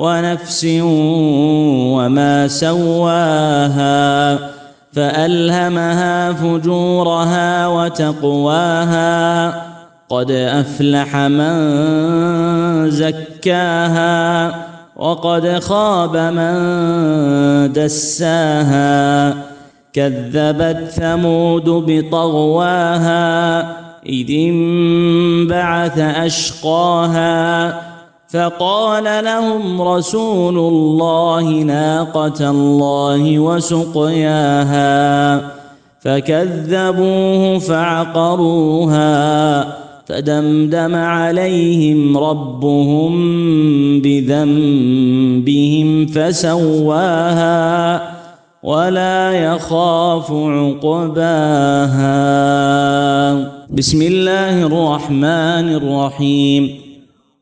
ونفس وما سواها فألهمها فجورها وتقواها قد أفلح من زكاها وقد خاب من دساها كذبت ثمود بطغواها إذ انبعث أشقاها فقال لهم رسول الله ناقة الله وسقياها فكذبوه فعقروها فدمدم عليهم ربهم بذنبهم فسواها ولا يخاف عقباها. بسم الله الرحمن الرحيم.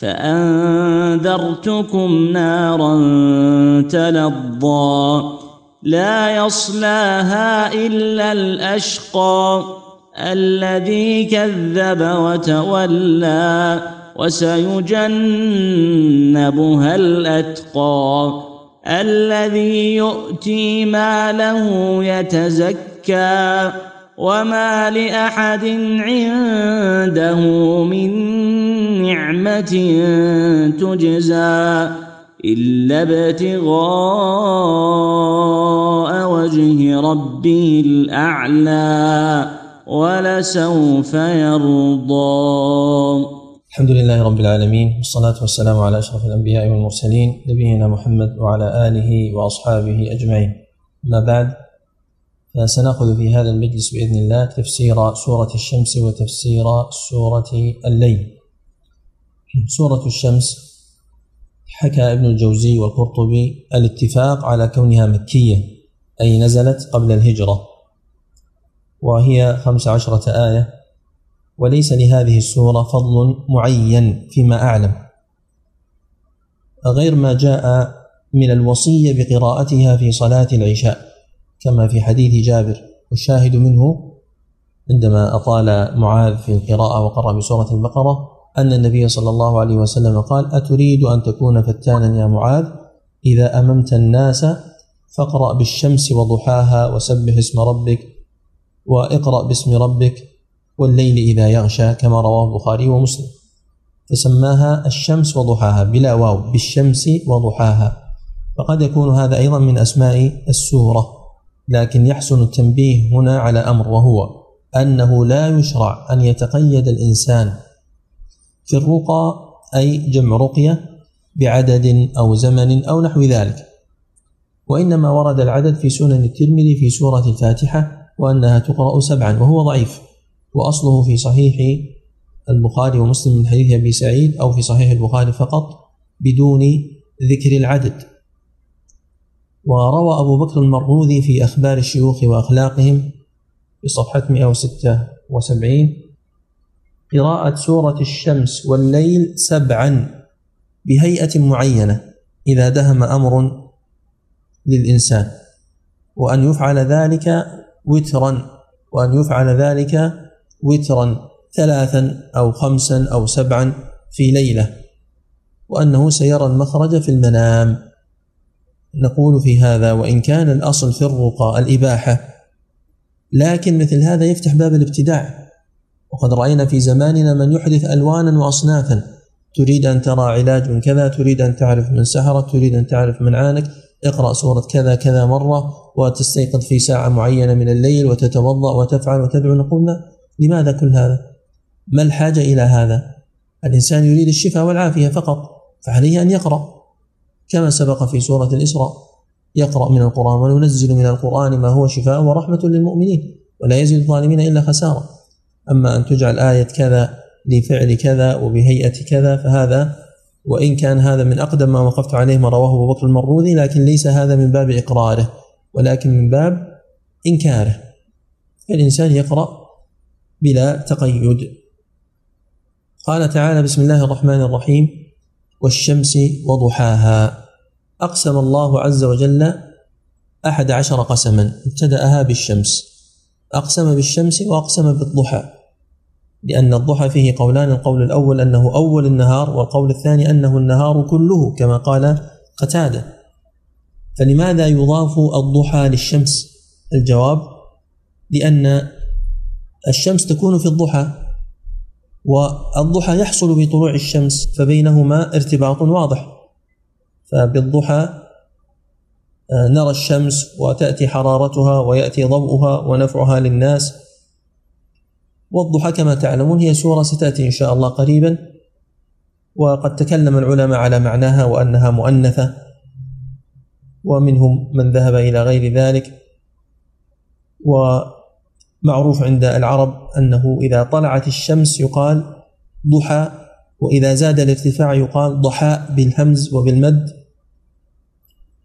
فأنذرتكم نارا تلظى لا يصلاها إلا الأشقى الذي كذب وتولى وسيجنبها الأتقى الذي يؤتي ماله يتزكى وما لأحد عنده من نعمة تجزى إلا ابتغاء وجه ربه الأعلى ولسوف يرضى. الحمد لله رب العالمين والصلاة والسلام على أشرف الأنبياء والمرسلين نبينا محمد وعلى آله وأصحابه أجمعين. أما بعد فسنأخذ في هذا المجلس بإذن الله تفسير سورة الشمس وتفسير سورة الليل. سورة الشمس حكى ابن الجوزي والقرطبي الاتفاق على كونها مكية أي نزلت قبل الهجرة وهي خمس عشرة آية. وليس لهذه السورة فضل معين فيما أعلم. غير ما جاء من الوصية بقراءتها في صلاة العشاء. كما في حديث جابر والشاهد منه عندما أطال معاذ في القراءة وقرأ بسورة البقرة أن النبي صلى الله عليه وسلم قال أتريد أن تكون فتانا يا معاذ؟ إذا أممت الناس فاقرأ بالشمس وضحاها وسبح اسم ربك واقرأ باسم ربك والليل إذا يغشى كما رواه البخاري ومسلم. فسماها الشمس وضحاها بلا واو بالشمس وضحاها. فقد يكون هذا أيضا من أسماء السورة. لكن يحسن التنبيه هنا على أمر وهو أنه لا يشرع أن يتقيد الإنسان في الرقى أي جمع رقية بعدد أو زمن أو نحو ذلك. وإنما ورد العدد في سنن الترمذي في سورة الفاتحة وأنها تقرأ سبعا وهو ضعيف. وأصله في صحيح البخاري ومسلم من حديث أبي سعيد أو في صحيح البخاري فقط بدون ذكر العدد. وروى أبو بكر المروذي في أخبار الشيوخ وأخلاقهم في صفحة 176 قراءة سورة الشمس والليل سبعا بهيئة معينة إذا دهم أمر للإنسان وأن يفعل ذلك وترا وأن يفعل ذلك وترا ثلاثا أو خمسا أو سبعا في ليلة وأنه سيرى المخرج في المنام. نقول في هذا وإن كان الأصل في الرقى الإباحة. لكن مثل هذا يفتح باب الابتداع. وقد رأينا في زماننا من يحدث ألوانا وأصنافا. تريد أن ترى علاج من كذا تريد أن تعرف من سحرك تريد أن تعرف من عانك. اقرأ سورة كذا كذا مرة وتستيقظ في ساعة معينة من الليل وتتوضأ وتفعل وتدعو. نقول لماذا كل هذا؟ ما الحاجة إلى هذا؟ الإنسان يريد الشفاء والعافية فقط فعليه أن يقرأ. كما سبق في سورة الإسراء. يقرأ من القرآن وننزل من القرآن ما هو شفاء ورحمة للمؤمنين ولا يزيد الظالمين إلا خسارة. أما أن تجعل آية كذا لفعل كذا وبهيئة كذا فهذا وإن كان هذا من أقدم ما وقفت عليه ما رواه أبو بكر المروذي لكن ليس هذا من باب إقراره ولكن من باب إنكاره. فالإنسان يقرأ بلا تقيد. قال تعالى بسم الله الرحمن الرحيم والشمس وضحاها. أقسم الله عز وجل أحد عشر قسما ابتدأها بالشمس. أقسم بالشمس وأقسم بالضحى لأن الضحى فيه قولان القول الأول أنه أول النهار والقول الثاني أنه النهار كله كما قال قتادة. فلماذا يضاف الضحى للشمس؟ الجواب لأن الشمس تكون في الضحى. والضحى يحصل بطلوع الشمس فبينهما ارتباط واضح. فبالضحى آه، نرى الشمس وتأتي حرارتها ويأتي ضوءها ونفعها للناس. والضحى كما تعلمون هي سورة ستأتي إن شاء الله قريبا. وقد تكلم العلماء على معناها وأنها مؤنثة. ومنهم من ذهب إلى غير ذلك. ومعروف عند العرب أنه إذا طلعت الشمس يقال ضحى وإذا زاد الارتفاع يقال ضحاء بالهمز وبالمد.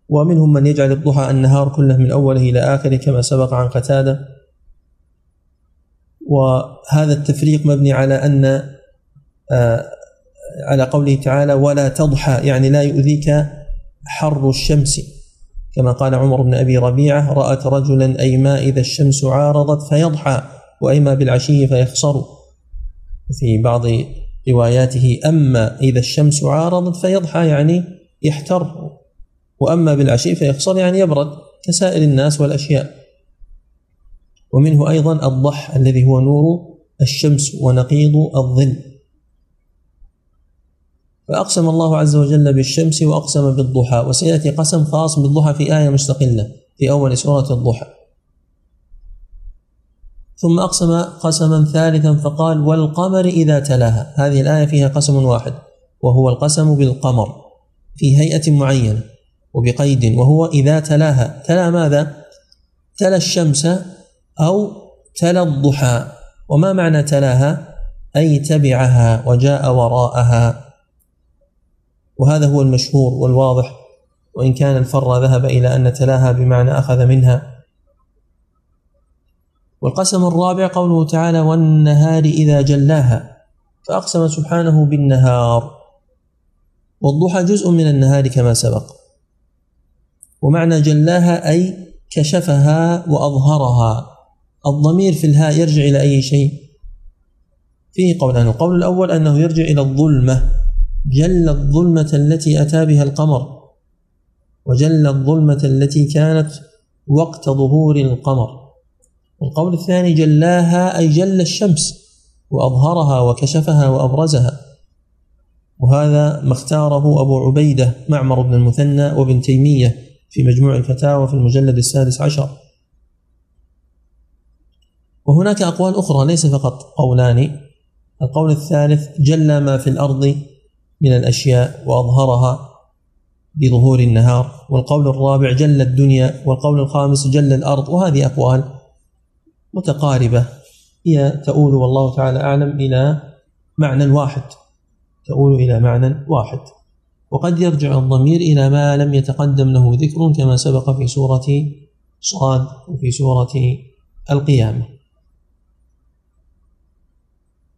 ومنهم من يجعل الضحى النهار كله من أوله إلى آخره كما سبق عن قتادة. وهذا التفريق مبني على أن آه، على قوله تعالى ولا تضحى يعني لا يؤذيك حر الشمس. كما قال عمر بن أبي ربيعة رأت رجلا أيما إذا الشمس عارضت فيضحى وأيما بالعشي فيخسر. في بعض رواياته أما إذا الشمس عارضت فيضحى يعني يحتر. وأما بالعشي فيخسر يعني يبرد كسائر الناس والأشياء. ومنه أيضا الضح الذي هو نور الشمس ونقيض الظل. فأقسم الله عز وجل بالشمس وأقسم بالضحى وسيأتي قسم خاص بالضحى في آية مستقلة في أول سورة الضحى. ثم أقسم قسما ثالثا فقال والقمر إذا تلاها. هذه الآية فيها قسم واحد وهو القسم بالقمر في هيئة معينة وبقيد وهو إذا تلاها. تلا ماذا؟ تلا الشمس أو تلا الضحى. وما معنى تلاها؟ أي تبعها وجاء وراءها. وهذا هو المشهور والواضح. وإن كان الفر ذهب إلى أن تلاها بمعنى أخذ منها. والقسم الرابع قوله تعالى والنهار إذا جلاها. فأقسم سبحانه بالنهار. والضحى جزء من النهار كما سبق. ومعنى جلاها أي كشفها وأظهرها. الضمير في الهاء يرجع إلى أي شيء؟ فيه قولان. القول الأول أنه يرجع إلى الظلمة. جل الظلمة التي أتى بها القمر وجل الظلمة التي كانت وقت ظهور القمر. والقول الثاني جلاها أي جل الشمس وأظهرها وكشفها وأبرزها. وهذا ما اختاره أبو عبيدة معمر بن المثنى وابن تيمية في مجموع الفتاوى في المجلد السادس عشر. وهناك أقوال أخرى ليس فقط قولان. القول الثالث جل ما في الأرض من الأشياء وأظهرها بظهور النهار. والقول الرابع جل الدنيا. والقول الخامس جل الأرض. وهذه أقوال متقاربة. هي تؤول والله تعالى أعلم إلى معنى واحد. تؤول إلى معنى واحد. وقد يرجع الضمير إلى ما لم يتقدم له ذكر كما سبق في سورة صاد وفي سورة القيامة.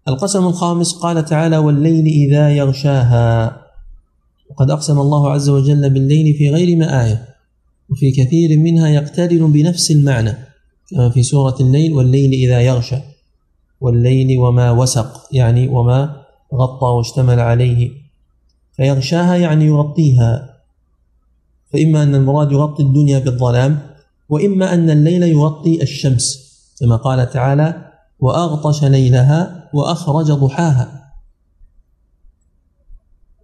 القسم الخامس قال تعالى والليل إذا يغشاها. وقد أقسم الله عز وجل بالليل في غير ما آية وفي كثير منها يقترن بنفس المعنى كما في سورة الليل والليل إذا يغشى. والليل وما وسق يعني وما غطى واشتمل عليه. فيغشاها يعني يغطيها. فإما أن المراد يغطي الدنيا بالظلام وإما أن الليل يغطي الشمس كما قال تعالى وأغطش ليلها وأخرج ضحاها.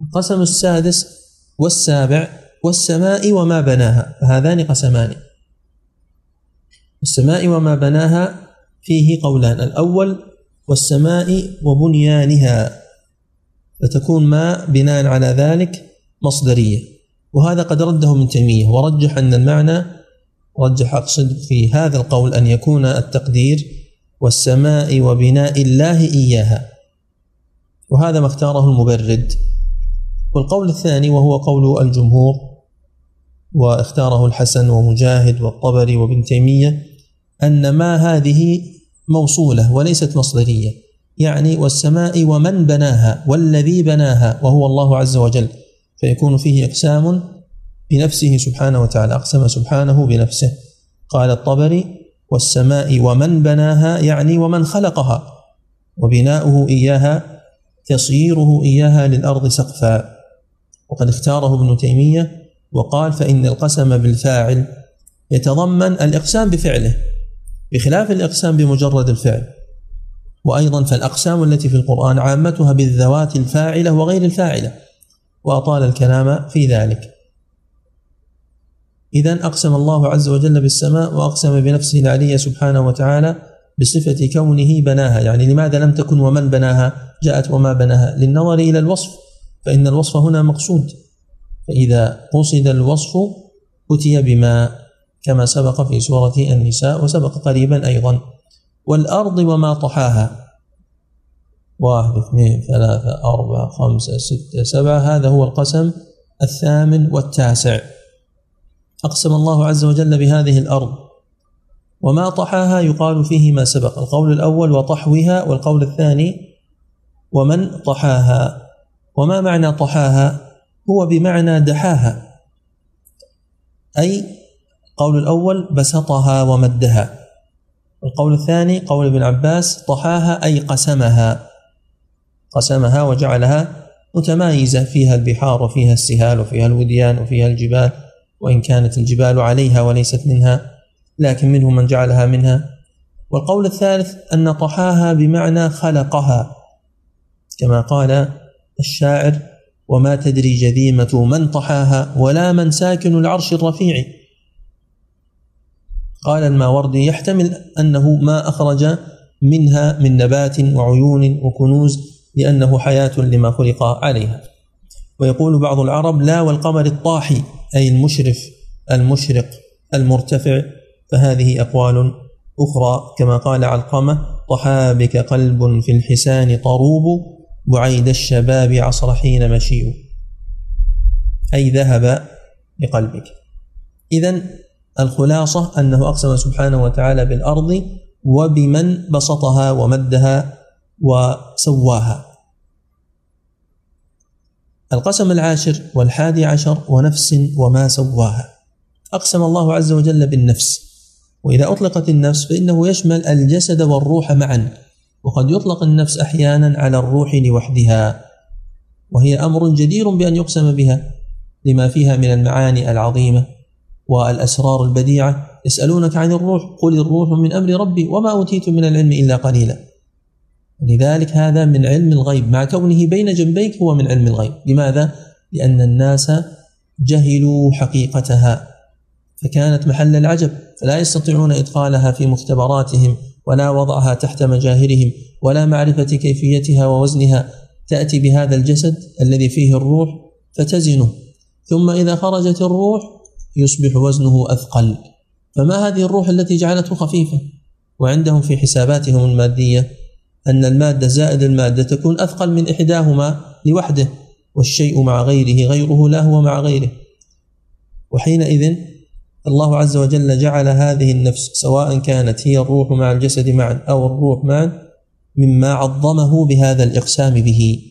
القسم السادس والسابع والسماء وما بناها فهذان قسمان. السماء وما بناها فيه قولان الأول والسماء وبنيانها فتكون ما بناء على ذلك مصدرية. وهذا قد رده ابن تيمية ورجح أن المعنى رجح أقصد في هذا القول أن يكون التقدير والسماء وبناء الله إياها. وهذا ما اختاره المبرد. والقول الثاني وهو قول الجمهور واختاره الحسن ومجاهد والطبري وابن تيمية أن ما هذه موصولة وليست مصدرية. يعني والسماء ومن بناها والذي بناها وهو الله عز وجل. فيكون فيه إقسام بنفسه سبحانه وتعالى أقسم سبحانه بنفسه. قال الطبري والسماء ومن بناها يعني ومن خلقها. وبناؤه إياها تصييره إياها للأرض سقفا. وقد اختاره ابن تيمية وقال فإن القسم بالفاعل يتضمن الإقسام بفعله بخلاف الإقسام بمجرد الفعل. وأيضا فالأقسام التي في القرآن عامتها بالذوات الفاعلة وغير الفاعلة. وأطال الكلام في ذلك. إذا أقسم الله عز وجل بالسماء وأقسم بنفسه العلي سبحانه وتعالى بصفة كونه بناها. يعني لماذا لم تكن ومن بناها؟ جاءت وما بناها. للنظر إلى الوصف. فإن الوصف هنا مقصود. فإذا قصد الوصف أتي بما كما سبق في سورة النساء وسبق قريبا أيضا. والأرض وما طحاها. واحد اثنين ثلاثة أربعة خمسة ستة سبعة. هذا هو القسم الثامن والتاسع. أقسم الله عز وجل بهذه الأرض. وما طحاها يقال فيه ما سبق. القول الأول وطحوها والقول الثاني ومن طحاها. وما معنى طحاها؟ هو بمعنى دحاها. أي القول الأول بسطها ومدها. القول الثاني قول ابن عباس طحاها أي قسمها. قسمها وجعلها متمايزة. فيها البحار وفيها السهال وفيها الوديان وفيها الجبال. وإن كانت الجبال عليها وليست منها لكن منهم من جعلها منها. والقول الثالث أن طحاها بمعنى خلقها. كما قال الشاعر وما تدري جذيمة من طحاها ولا من ساكن العرش الرفيع قال الماوردي يحتمل أنه ما أخرج منها من نبات وعيون وكنوز لأنه حياة لما خلق عليها ويقول بعض العرب لا والقمر الطاحي أي المشرف المشرق المرتفع فهذه أقوال أخرى كما قال علقمة طحى بك قلب في الحسان طروب بعيد الشباب عصر حين مشيء أي ذهب بقلبك. إذا الخلاصة أنه أقسم سبحانه وتعالى بالأرض وبمن بسطها ومدها وسواها. القسم العاشر والحادي عشر ونفس وما سواها. أقسم الله عز وجل بالنفس وإذا أطلقت النفس فإنه يشمل الجسد والروح معا وقد يطلق النفس أحيانا على الروح لوحدها وهي أمر جدير بأن يقسم بها لما فيها من المعاني العظيمة والأسرار البديعة. يسألونك عن الروح قل الروح من أمر ربي وما أوتيت من العلم إلا قليلا. لذلك هذا من علم الغيب. مع كونه بين جنبيك هو من علم الغيب. لماذا؟ لأن الناس جهلوا حقيقتها فكانت محل العجب. فلا يستطيعون إدخالها في مختبراتهم ولا وضعها تحت مجاهرهم ولا معرفة كيفيتها ووزنها. تأتي بهذا الجسد الذي فيه الروح فتزنه. ثم إذا خرجت الروح يصبح وزنه أثقل. فما هذه الروح التي جعلته خفيفة؟ وعندهم في حساباتهم المادية أن المادة زائد المادة تكون أثقل من إحداهما لوحده والشيء مع غيره غيره لا هو مع غيره. وحينئذ الله عز وجل جعل هذه النفس سواء كانت هي الروح مع الجسد معا أو الروح معا مما عظمه بهذا الإقسام به.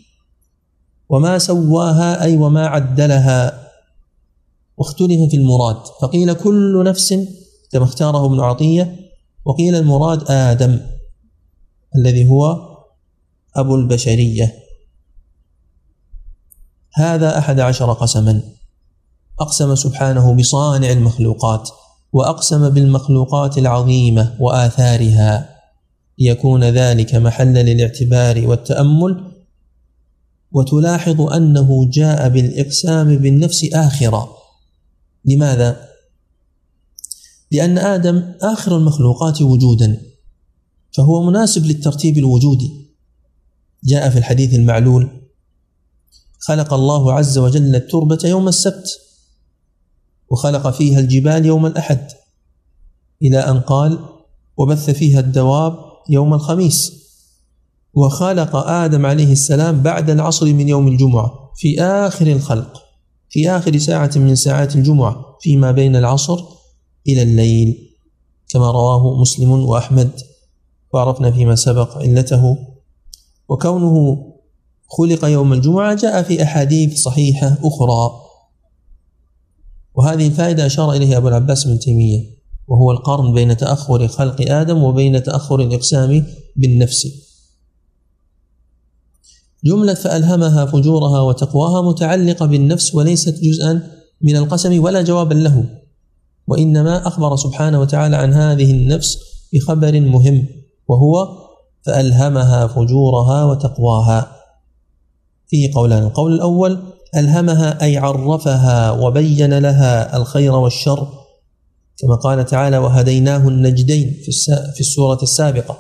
وما سواها أي وما عدلها. واختلف في المراد. فقيل كل نفس كما اختاره ابن عطية وقيل المراد آدم. الذي هو أبو البشرية. هذا أحد عشر قسما. أقسم سبحانه بصانع المخلوقات وأقسم بالمخلوقات العظيمة وآثارها. ليكون ذلك محلا للاعتبار والتأمل وتلاحظ أنه جاء بالإقسام بالنفس آخرا. لماذا؟ لأن آدم آخر المخلوقات وجودا. فهو مناسب للترتيب الوجودي. جاء في الحديث المعلول خلق الله عز وجل التربة يوم السبت وخلق فيها الجبال يوم الأحد إلى أن قال وبث فيها الدواب يوم الخميس وخلق آدم عليه السلام بعد العصر من يوم الجمعة في آخر الخلق في آخر ساعة من ساعات الجمعة فيما بين العصر إلى الليل كما رواه مسلم وأحمد. وعرفنا فيما سبق علته. وكونه خلق يوم الجمعة جاء في أحاديث صحيحة أخرى. وهذه الفائدة أشار إليها أبو العباس بن تيمية وهو القرن بين تأخر خلق آدم وبين تأخر الإقسام بالنفس. جملة فألهمها فجورها وتقواها متعلقة بالنفس وليست جزءا من القسم ولا جوابا له. وإنما أخبر سبحانه وتعالى عن هذه النفس بخبر مهم. وهو فألهمها فجورها وتقواها. فيه قولان. القول الأول ألهمها أي عرفها وبين لها الخير والشر كما قال تعالى وهديناه النجدين في, في السورة السابقة.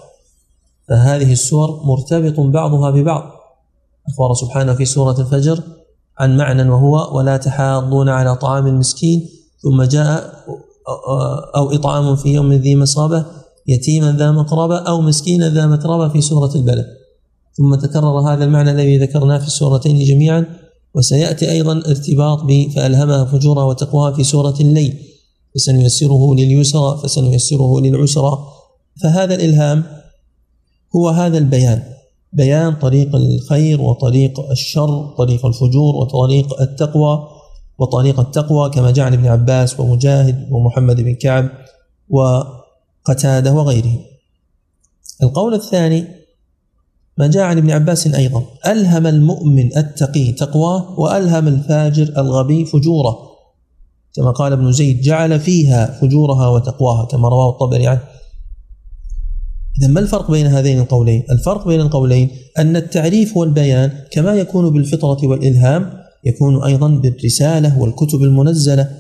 فهذه السور مرتبط بعضها ببعض. أخبر سبحانه في سورة الفجر عن معنى وهو ولا تحاضون على طعام المسكين ثم جاء أو إطعام في يوم ذي مصابة يتيما ذا مقربة أو مسكينا ذا متربة في سورة البلد. ثم تكرر هذا المعنى الذي ذكرناه في السورتين جميعا وسيأتي أيضا ارتباط فألهمها فجورها وتقواها في سورة الليل. فسنيسره لليسرى فسنيسره للعسرى. فهذا الإلهام هو هذا البيان. بيان طريق الخير وطريق الشر طريق الفجور وطريق التقوى. وطريق التقوى كما عن ابن عباس ومجاهد ومحمد بن كعب. وقتاده وغيرهم القول الثاني ما جاء عن ابن عباس أيضا ألهم المؤمن التقي تقواه وألهم الفاجر الغبي فجوره. كما قال ابن زيد جعل فيها فجورها وتقواها كما رواه الطبري عنه. إذا ما الفرق بين هذين القولين؟ الفرق بين القولين أن التعريف والبيان كما يكون بالفطرة والإلهام يكون أيضا بالرسالة والكتب المنزلة.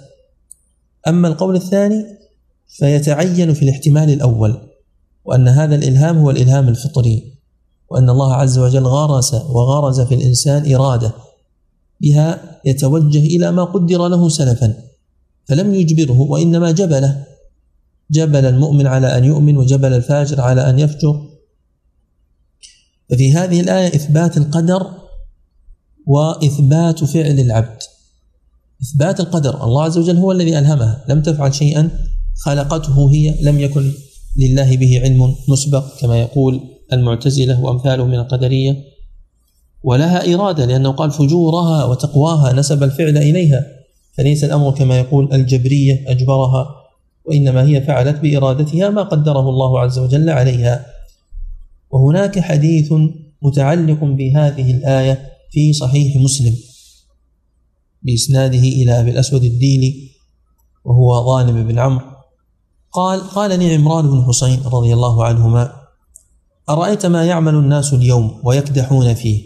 أما القول الثاني فيتعين في الاحتمال الأول وأن هذا الإلهام هو الإلهام الفطري وأن الله عز وجل غرس وغرز في الإنسان إرادة بها يتوجه إلى ما قدر له سلفا فلم يجبره وإنما جبله. جبل المؤمن على أن يؤمن وجبل الفاجر على أن يفجر. ففي هذه الآية إثبات القدر وإثبات فعل العبد. إثبات القدر الله عز وجل هو الذي ألهمها لم تفعل شيئا. خلقته هي لم يكن لله به علم مسبق كما يقول المعتزلة وأمثالهم من القدرية. ولها إرادة لأنه قال فجورها وتقواها نسب الفعل إليها. فليس الأمر كما يقول الجبرية أجبرها وإنما هي فعلت بإرادتها ما قدره الله عز وجل عليها. وهناك حديث متعلق بهذه الآية في صحيح مسلم بإسناده إلى أبي الأسود الديلي وهو ظالم بن عمرو. قال قال لي عمران بن حسين رضي الله عنهما أرأيت ما يعمل الناس اليوم ويكدحون فيه؟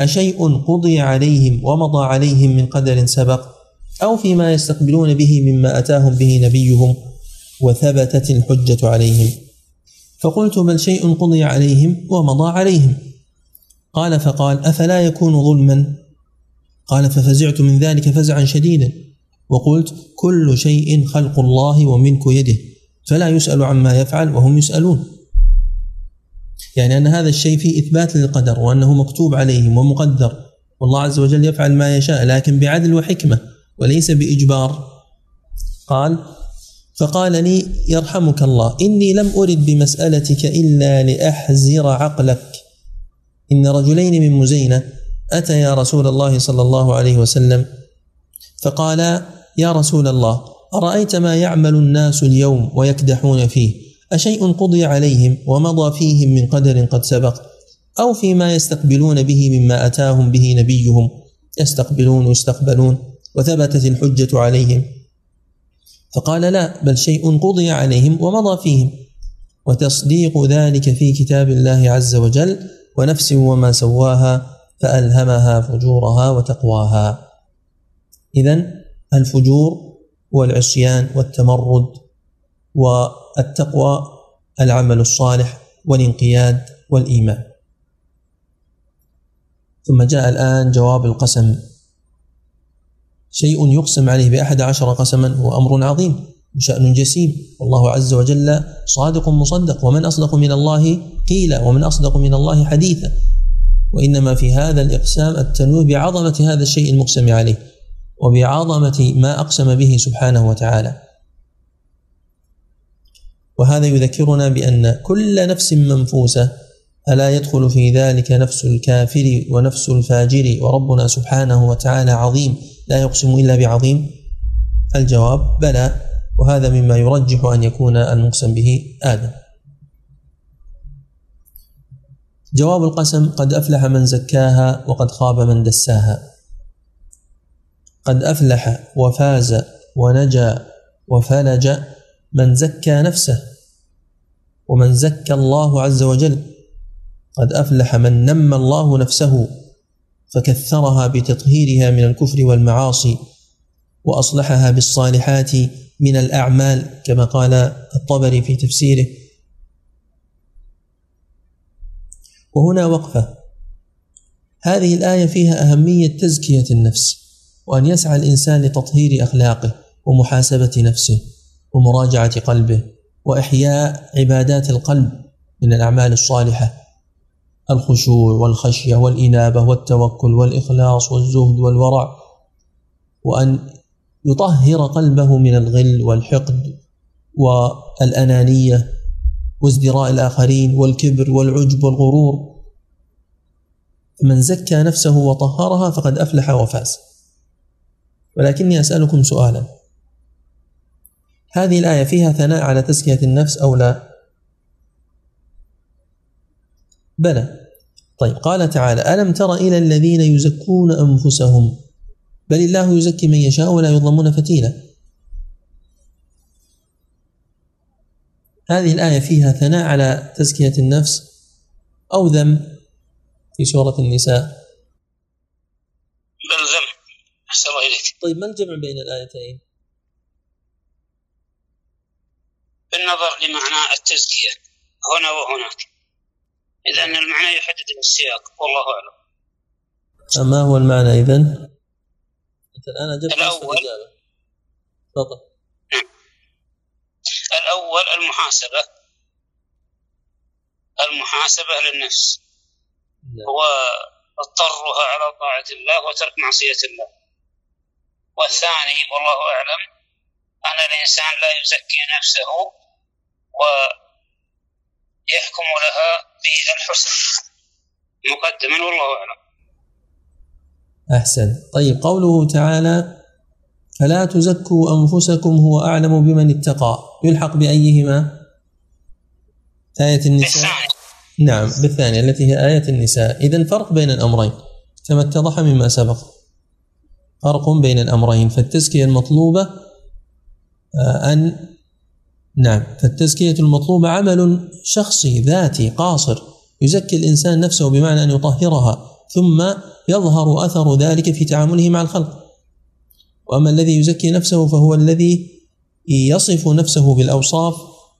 أشيء قضي عليهم ومضى عليهم من قدر سبق؟ أو فيما يستقبلون به مما أتاهم به نبيهم وثبتت الحجة عليهم؟ فقلت بل شيء قضي عليهم ومضى عليهم. قال فقال أفلا يكون ظلما؟ قال ففزعت من ذلك فزعا شديدا. وقلت كل شيء خلق الله وملك يده. فلا يسأل عما يفعل وهم يسألون. يعني أن هذا الشيء فيه إثبات للقدر وأنه مكتوب عليهم ومقدر. والله عز وجل يفعل ما يشاء لكن بعدل وحكمة وليس بإجبار. قال فقال لي يرحمك الله إني لم أرد بمسألتك إلا لأحزر عقلك. إن رجلين من مزينة أتيا رسول الله صلى الله عليه وسلم؟ فقالا يا رسول الله أرأيت ما يعمل الناس اليوم ويكدحون فيه؟ أشيء قضي عليهم ومضى فيهم من قدر قد سبق؟ أو فيما يستقبلون به مما أتاهم به نبيهم؟ يستقبلون ويستقبلون وثبتت الحجة عليهم. فقال لا بل شيء قضي عليهم ومضى فيهم. وتصديق ذلك في كتاب الله عز وجل ونفس وما سواها فألهمها فجورها وتقواها. إذا الفجور والعصيان والتمرد والتقوى العمل الصالح والانقياد والإيمان. ثم جاء الآن جواب القسم. شيء يقسم عليه بأحد عشر قسما هو أمر عظيم وشأن جسيم. والله عز وجل صادق مصدق. ومن أصدق من الله قيلا ومن أصدق من الله حديثا. وإنما في هذا الإقسام التنويه بعظمة هذا الشيء المقسم عليه. وبعظمة ما أقسم به سبحانه وتعالى. وهذا يذكرنا بأن كل نفس منفوسة ألا يدخل في ذلك نفس الكافر ونفس الفاجر وربنا سبحانه وتعالى عظيم لا يقسم إلا بعظيم. الجواب بلى وهذا مما يرجح أن يكون المقسم به آدم. جواب القسم قد أفلح من زكاها وقد خاب من دساها. قد أفلح وفاز ونجا وفلج من زكى نفسه ومن زكى الله عز وجل. قد أفلح من نمى الله نفسه فكثرها بتطهيرها من الكفر والمعاصي وأصلحها بالصالحات من الأعمال كما قال الطبري في تفسيره. وهنا وقفة. هذه الآية فيها أهمية تزكية النفس. وأن يسعى الإنسان لتطهير أخلاقه ومحاسبة نفسه ومراجعة قلبه وإحياء عبادات القلب من الأعمال الصالحة. الخشوع والخشية والإنابة والتوكل والإخلاص والزهد والورع. وأن يطهر قلبه من الغل والحقد والأنانية وازدراء الآخرين والكبر والعجب والغرور. من زكى نفسه وطهرها فقد أفلح وفاز. ولكني أسألكم سؤالا. هذه الآية فيها ثناء على تزكية النفس أو لا؟ بلى. طيب قال تعالى ألم تر إلى الذين يزكون أنفسهم؟ بل الله يزكي من يشاء ولا يظلمون فتيلا. هذه الآية فيها ثناء على تزكية النفس أو ذم في سورة النساء؟ بل ذم. أحسن الله طيب ما الجمع بين الآيتين؟ بالنظر لمعنى التزكية هنا وهناك. إذا أن المعنى يحدد السياق والله أعلم. ما هو المعنى إذن؟ أنا جبت الأول. تفضل. نعم. الأول المحاسبة. المحاسبة للنفس. نعم. هو اضطرها على طاعة الله وترك معصية الله. والثاني والله أعلم أن الإنسان لا يزكي نفسه ويحكم لها بالحسن مقدما والله أعلم. أحسن. طيب قوله تعالى فلا تزكوا أنفسكم هو أعلم بمن اتقى. يلحق بأيهما؟ آية النساء. نعم بالثانية التي هي آية النساء. إذا فرق بين الأمرين كما اتضح مما سبق. فرق بين الأمرين فالتزكية المطلوبة آه، أن نعم فالتزكية المطلوبة عمل شخصي ذاتي قاصر يزكي الإنسان نفسه بمعنى أن يطهرها ثم يظهر أثر ذلك في تعامله مع الخلق. وأما الذي يزكي نفسه فهو الذي يصف نفسه بالأوصاف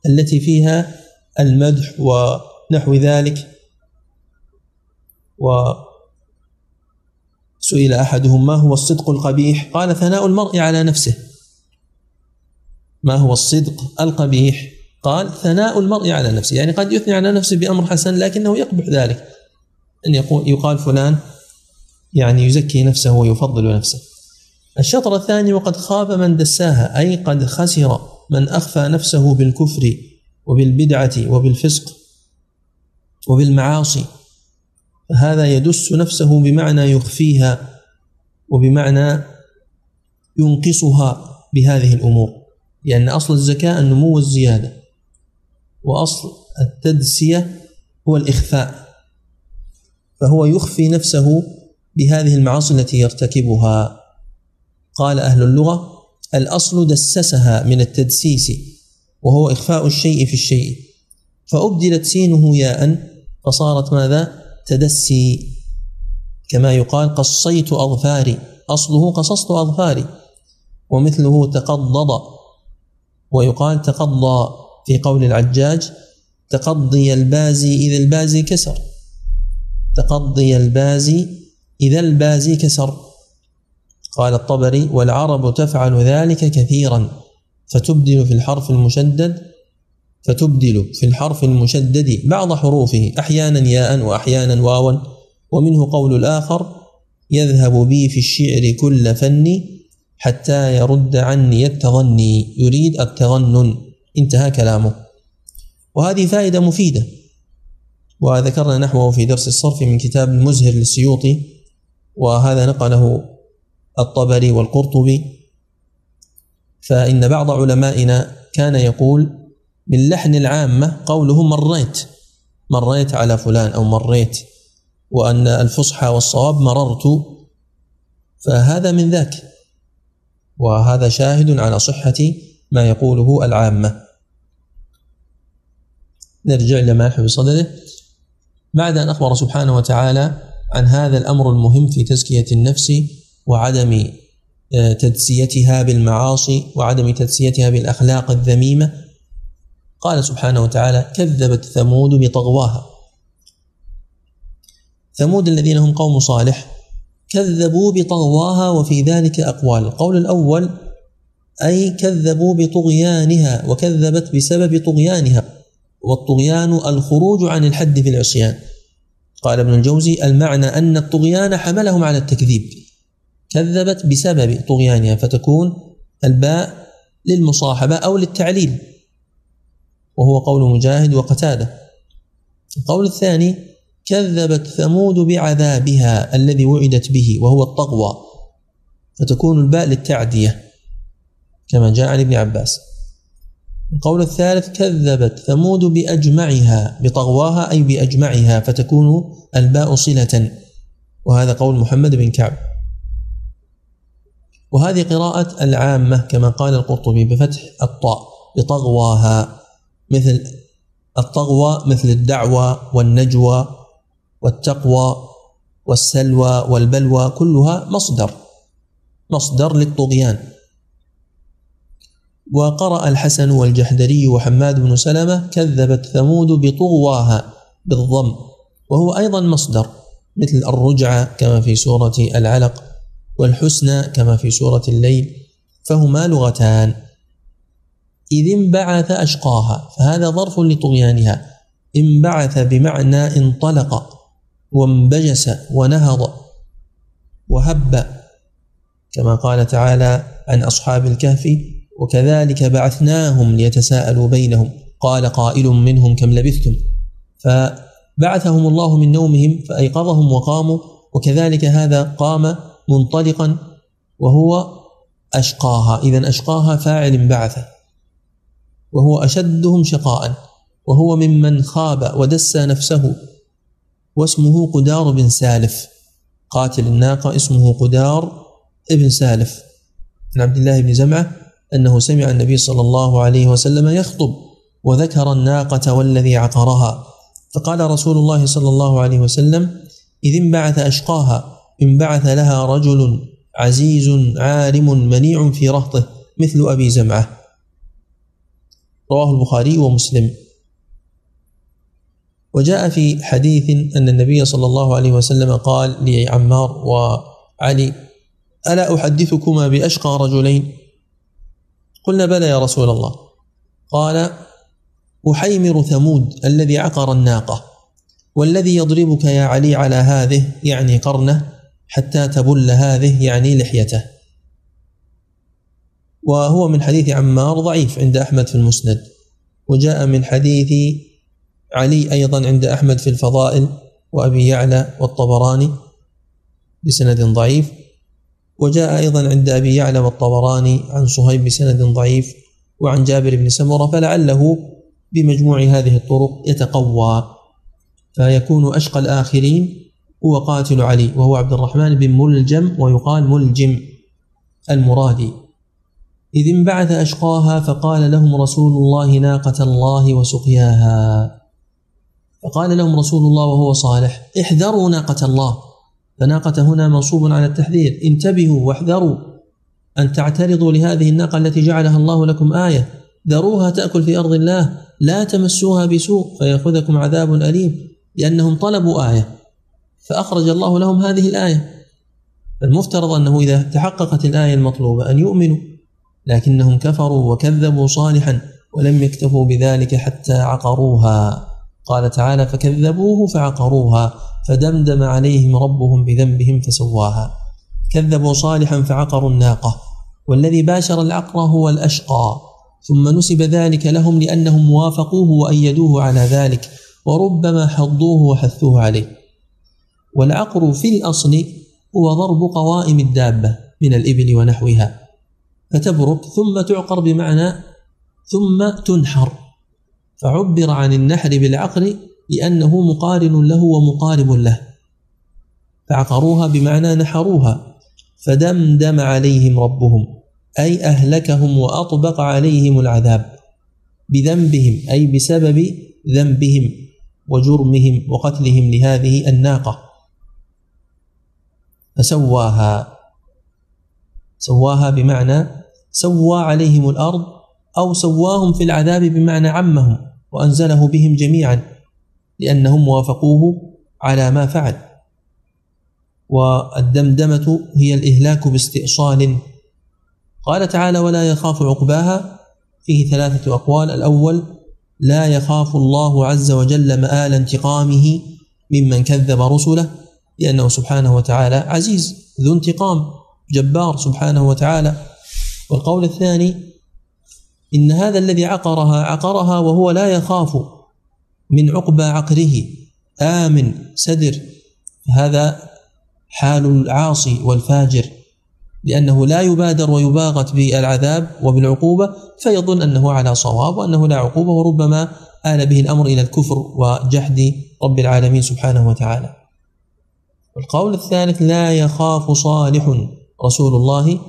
التي فيها المدح ونحو ذلك وسئل أحدهم ما هو الصدق القبيح؟ قال ثناء المرء على نفسه. ما هو الصدق القبيح؟ قال ثناء المرء على نفسه. يعني قد يثني على نفسه بأمر حسن لكنه يقبح ذلك. أن يقول يقال فلان يعني يزكي نفسه ويفضل نفسه. الشطر الثاني وقد خاب من دساها. أي قد خسر من أخفى نفسه بالكفر وبالبدعة وبالفسق وبالمعاصي. فهذا يدس نفسه بمعنى يخفيها وبمعنى ينقصها بهذه الأمور. لأن أصل الزكاة النمو والزيادة وأصل التدسية هو الإخفاء. فهو يخفي نفسه بهذه المعاصي التي يرتكبها. قال أهل اللغة الأصل دسسها من التدسيس وهو إخفاء الشيء في الشيء. فأبدلت سينه ياء فصارت ماذا؟ تدسي كما يقال قصيت أظفاري أصله قصصت أظفاري ومثله تقضض ويقال تقضى في قول العجاج تقضي البازي إذا البازي كسر تقضي البازي إذا البازي كسر. قال الطبري والعرب تفعل ذلك كثيرا فتبدل في الحرف المشدد فتبدل في الحرف المشدد بعض حروفه أحيانا ياء وأحيانا واوا. ومنه قول الآخر يذهب بي في الشعر كل فني حتى يرد عني التظني يريد التظنن انتهى كلامه. وهذه فائدة مفيدة. وذكرنا نحوه في درس الصرف من كتاب المزهر للسيوطي وهذا نقله الطبري والقرطبي. فإن بعض علمائنا كان يقول من لحن العامة قوله مريت. مريت على فلان أو مريت وأن الفصحى والصواب مررت. فهذا من ذاك. وهذا شاهد على صحة ما يقوله العامة. نرجع لما في صدره بعد أن أخبر سبحانه وتعالى عن هذا الأمر المهم في تزكية النفس وعدم آه، تدسيتها بالمعاصي وعدم تدسيتها بالأخلاق الذميمة قال سبحانه وتعالى كذبت ثمود بطغواها. ثمود الذين هم قوم صالح كذبوا بطغواها وفي ذلك أقوال. القول الأول أي كذبوا بطغيانها وكذبت بسبب طغيانها والطغيان الخروج عن الحد في العصيان. قال ابن الجوزي المعنى أن الطغيان حملهم على التكذيب. كذبت بسبب طغيانها فتكون الباء للمصاحبة أو للتعليل. وهو قول مجاهد وقتادة. القول الثاني كذبت ثمود بعذابها الذي وعدت به وهو الطغوى. فتكون الباء للتعدية كما جاء عن ابن عباس. القول الثالث كذبت ثمود بأجمعها بطغواها أي بأجمعها فتكون الباء صلة. وهذا قول محمد بن كعب. وهذه قراءة العامة كما قال القرطبي بفتح الطاء بطغواها مثل الطغوى مثل الدعوى والنجوى والتقوى والسلوى والبلوى كلها مصدر مصدر للطغيان. وقرأ الحسن والجحدري وحماد بن سلمة كذبت ثمود بطغواها بالضم وهو أيضا مصدر مثل الرجعة كما في سورة العلق والحسنى كما في سورة الليل فهما لغتان. إذ انبعث أشقاها فهذا ظرف لطغيانها. انبعث بمعنى انطلق وانبجس ونهض وهب كما قال تعالى عن أصحاب الكهف وكذلك بعثناهم ليتساءلوا بينهم. قال قائل منهم كم لبثتم؟ فبعثهم الله من نومهم فأيقظهم وقاموا وكذلك هذا قام منطلقا وهو أشقاها. إذا أشقاها فاعل بعث وهو أشدهم شقاء وهو ممن خاب ودس نفسه واسمه قدار بن سالف. قاتل الناقة اسمه قدار ابن سالف. عن عبد الله بن زمعة أنه سمع النبي صلى الله عليه وسلم يخطب وذكر الناقة والذي عقرها. فقال رسول الله صلى الله عليه وسلم إذ انبعث أشقاها انبعث لها رجل عزيز عالم منيع في رهطه مثل أبي زمعة. رواه البخاري ومسلم. وجاء في حديث أن النبي صلى الله عليه وسلم قال لعمار وعلي ألا أحدثكما بأشقى رجلين؟ قلنا بلى يا رسول الله. قال أحيمر ثمود الذي عقر الناقة والذي يضربك يا علي على هذه يعني قرنه حتى تبل هذه يعني لحيته. وهو من حديث عمار ضعيف عند أحمد في المسند وجاء من حديث علي أيضا عند أحمد في الفضائل وأبي يعلى والطبراني بسند ضعيف وجاء أيضا عند أبي يعلى والطبراني عن صهيب بسند ضعيف وعن جابر بن سمرة فلعله بمجموع هذه الطرق يتقوى فيكون أشقى الآخرين هو قاتل علي وهو عبد الرحمن بن ملجم ويقال ملجم المرادي. إذ انبعث أشقاها فقال لهم رسول الله ناقة الله وسقياها. فقال لهم رسول الله وهو صالح احذروا ناقة الله. فناقة هنا منصوب على التحذير انتبهوا واحذروا أن تعترضوا لهذه الناقة التي جعلها الله لكم آية. ذروها تأكل في أرض الله لا تمسوها بسوء فيأخذكم عذاب أليم لأنهم طلبوا آية. فأخرج الله لهم هذه الآية. المفترض أنه إذا تحققت الآية المطلوبة أن يؤمنوا. لكنهم كفروا وكذبوا صالحا ولم يكتفوا بذلك حتى عقروها. قال تعالى فكذبوه فعقروها فدمدم عليهم ربهم بذنبهم فسواها. كذبوا صالحا فعقروا الناقة والذي باشر العقر هو الأشقى. ثم نسب ذلك لهم لأنهم وافقوه وأيدوه على ذلك وربما حضوه وحثوه عليه. والعقر في الأصل هو ضرب قوائم الدابة من الإبل ونحوها. فتبرك ثم تعقر بمعنى ثم تنحر. فعبر عن النحر بالعقر لأنه مقارن له ومقارب له. فعقروها بمعنى نحروها. فدمدم عليهم ربهم أي أهلكهم وأطبق عليهم العذاب. بذنبهم أي بسبب ذنبهم وجرمهم وقتلهم لهذه الناقة. فسواها سواها بمعنى سوى عليهم الأرض أو سواهم في العذاب بمعنى عمهم وأنزله بهم جميعا لأنهم وافقوه على ما فعل. والدمدمة هي الإهلاك باستئصال. قال تعالى ولا يخاف عقباها فيه ثلاثة أقوال. الأول لا يخاف الله عز وجل مآل انتقامه ممن كذب رسله لأنه سبحانه وتعالى عزيز ذو انتقام جبار سبحانه وتعالى والقول الثاني إن هذا الذي عقرها عقرها وهو لا يخاف من عقبى عقره. آمن سدر. هذا حال العاصي والفاجر. لأنه لا يبادر ويباغت بالعذاب وبالعقوبة فيظن أنه على صواب وأنه لا عقوبة وربما آل به الأمر إلى الكفر وجحد رب العالمين سبحانه وتعالى. والقول الثالث لا يخاف صالح رسول الله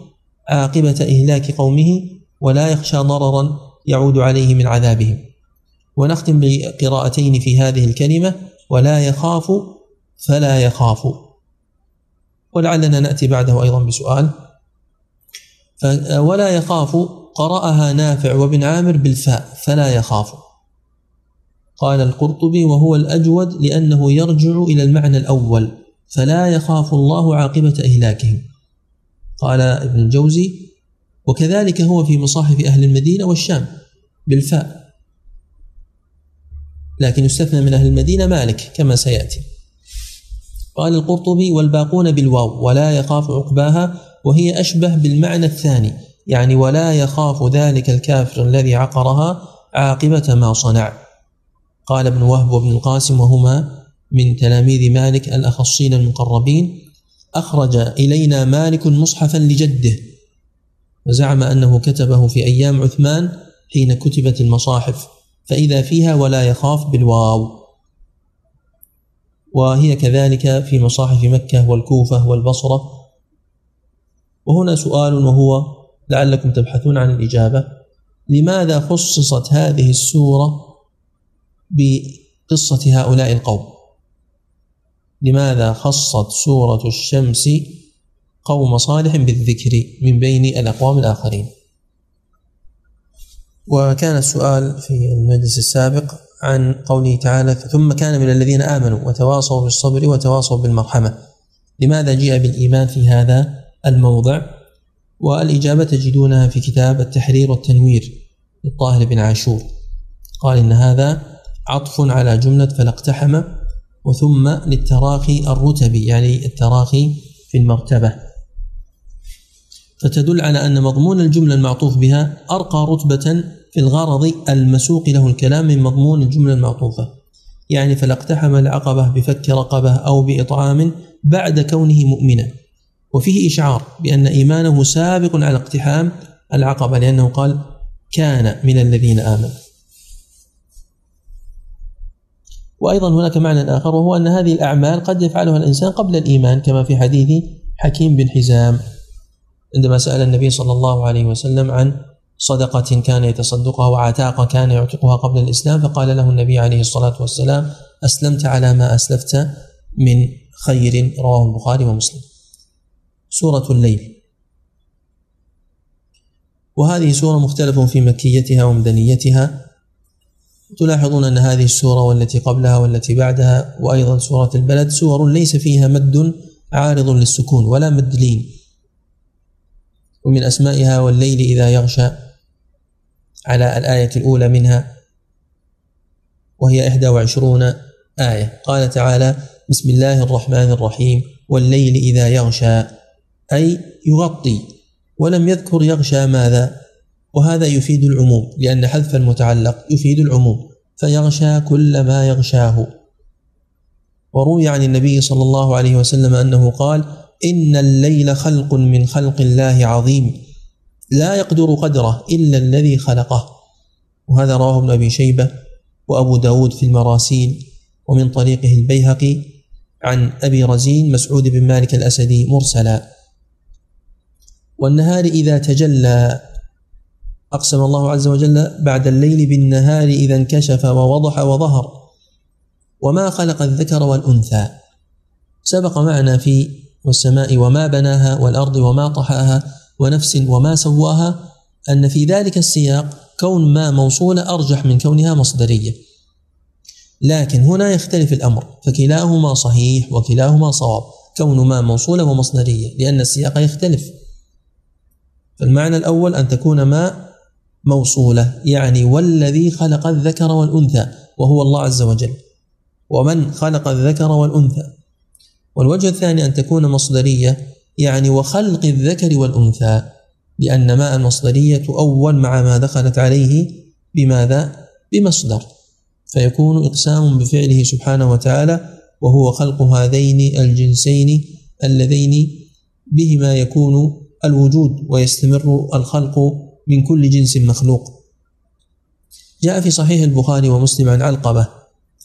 عاقبة إهلاك قومه ولا يخشى ضررا يعود عليه من عذابهم. ونختم بقراءتين في هذه الكلمة ولا يخاف فلا يخاف. ولعلنا نأتي بعده أيضا بسؤال ولا يخاف قرأها نافع وابن عامر بالفاء فلا يخاف. قال القرطبي وهو الأجود لأنه يرجع إلى المعنى الأول فلا يخاف الله عاقبة إهلاكهم. قال ابن الجوزي وكذلك هو في مصاحف أهل المدينة والشام بالفاء. لكن يستثنى من أهل المدينة مالك كما سيأتي. قال القرطبي والباقون بالواو ولا يخاف عقباها وهي أشبه بالمعنى الثاني يعني ولا يخاف ذلك الكافر الذي عقرها عاقبة ما صنع. قال ابن وهب وابن القاسم وهما من تلاميذ مالك الأخصين المقربين أخرج إلينا مالك مصحفا لجده وزعم أنه كتبه في أيام عثمان حين كتبت المصاحف فإذا فيها ولا يخاف بالواو. وهي كذلك في مصاحف مكة والكوفة والبصرة. وهنا سؤال وهو لعلكم تبحثون عن الإجابة. لماذا خصصت هذه السورة بقصة هؤلاء القوم؟ لماذا خصت سورة الشمس قوم صالح بالذكر من بين الأقوام الآخرين؟ وكان السؤال في المجلس السابق عن قوله تعالى ثم كان من الذين آمنوا وتواصوا بالصبر وتواصوا بالمرحمة لماذا جاء بالإيمان في هذا الموضع؟ والإجابة تجدونها في كتاب التحرير والتنوير للطاهر بن عاشور. قال إن هذا عطف على جملة فلاقتحم وثم للتراخي الرتبي يعني التراخي في المرتبة. فتدل على أن مضمون الجملة المعطوف بها أرقى رتبة في الغرض المسوق له الكلام من مضمون الجملة المعطوفة. يعني فلاقتحم العقبة بفك رقبة أو بإطعام بعد كونه مؤمنا. وفيه إشعار بأن إيمانه سابق على اقتحام العقبة لأنه قال كان من الذين آمنوا. وأيضا هناك معنى آخر وهو أن هذه الأعمال قد يفعلها الإنسان قبل الإيمان كما في حديث حكيم بن حزام عندما سأل النبي صلى الله عليه وسلم عن صدقة كان يتصدقها وعتاقة كان يعتقها قبل الإسلام فقال له النبي عليه الصلاة والسلام أسلمت على ما أسلفت من خير رواه البخاري ومسلم. سورة الليل. وهذه سورة مختلف في مكيتها ومدنيتها تلاحظون أن هذه السورة والتي قبلها والتي بعدها وأيضا سورة البلد سور ليس فيها مد عارض للسكون ولا مد لين ومن أسمائها والليل إذا يغشى على الآية الأولى منها وهي إحدى وعشرون آية. قال تعالى بسم الله الرحمن الرحيم والليل إذا يغشى أي يغطي ولم يذكر يغشى ماذا؟ وهذا يفيد العموم لأن حذف المتعلق يفيد العموم فيغشى كل ما يغشاه. وروي عن النبي صلى الله عليه وسلم أنه قال إن الليل خلق من خلق الله عظيم لا يقدر قدره إلا الذي خلقه. وهذا رواه ابن أبي شيبة وأبو داود في المراسيل ومن طريقه البيهقي عن أبي رزين مسعود بن مالك الأسدي مرسلا. والنهار إذا تجلى أقسم الله عز وجل بعد الليل بالنهار إذا انكشف ووضح وظهر. وما خلق الذكر والأنثى. سبق معنا في والسماء وما بناها والأرض وما طحاها ونفس وما سواها أن في ذلك السياق كون ما موصولة أرجح من كونها مصدرية. لكن هنا يختلف الأمر. فكلاهما صحيح وكلاهما صواب. كون ما موصولة ومصدرية. لأن السياق يختلف. فالمعنى الأول أن تكون ما موصولة يعني والذي خلق الذكر والأنثى وهو الله عز وجل. ومن خلق الذكر والأنثى؟ والوجه الثاني أن تكون مصدرية يعني وخلق الذكر والأنثى لأن ماء المصدرية تؤول مع ما دخلت عليه بماذا؟ بمصدر. فيكون إقسام بفعله سبحانه وتعالى وهو خلق هذين الجنسين اللذين بهما يكون الوجود ويستمر الخلق من كل جنس مخلوق. جاء في صحيح البخاري ومسلم عن علقمة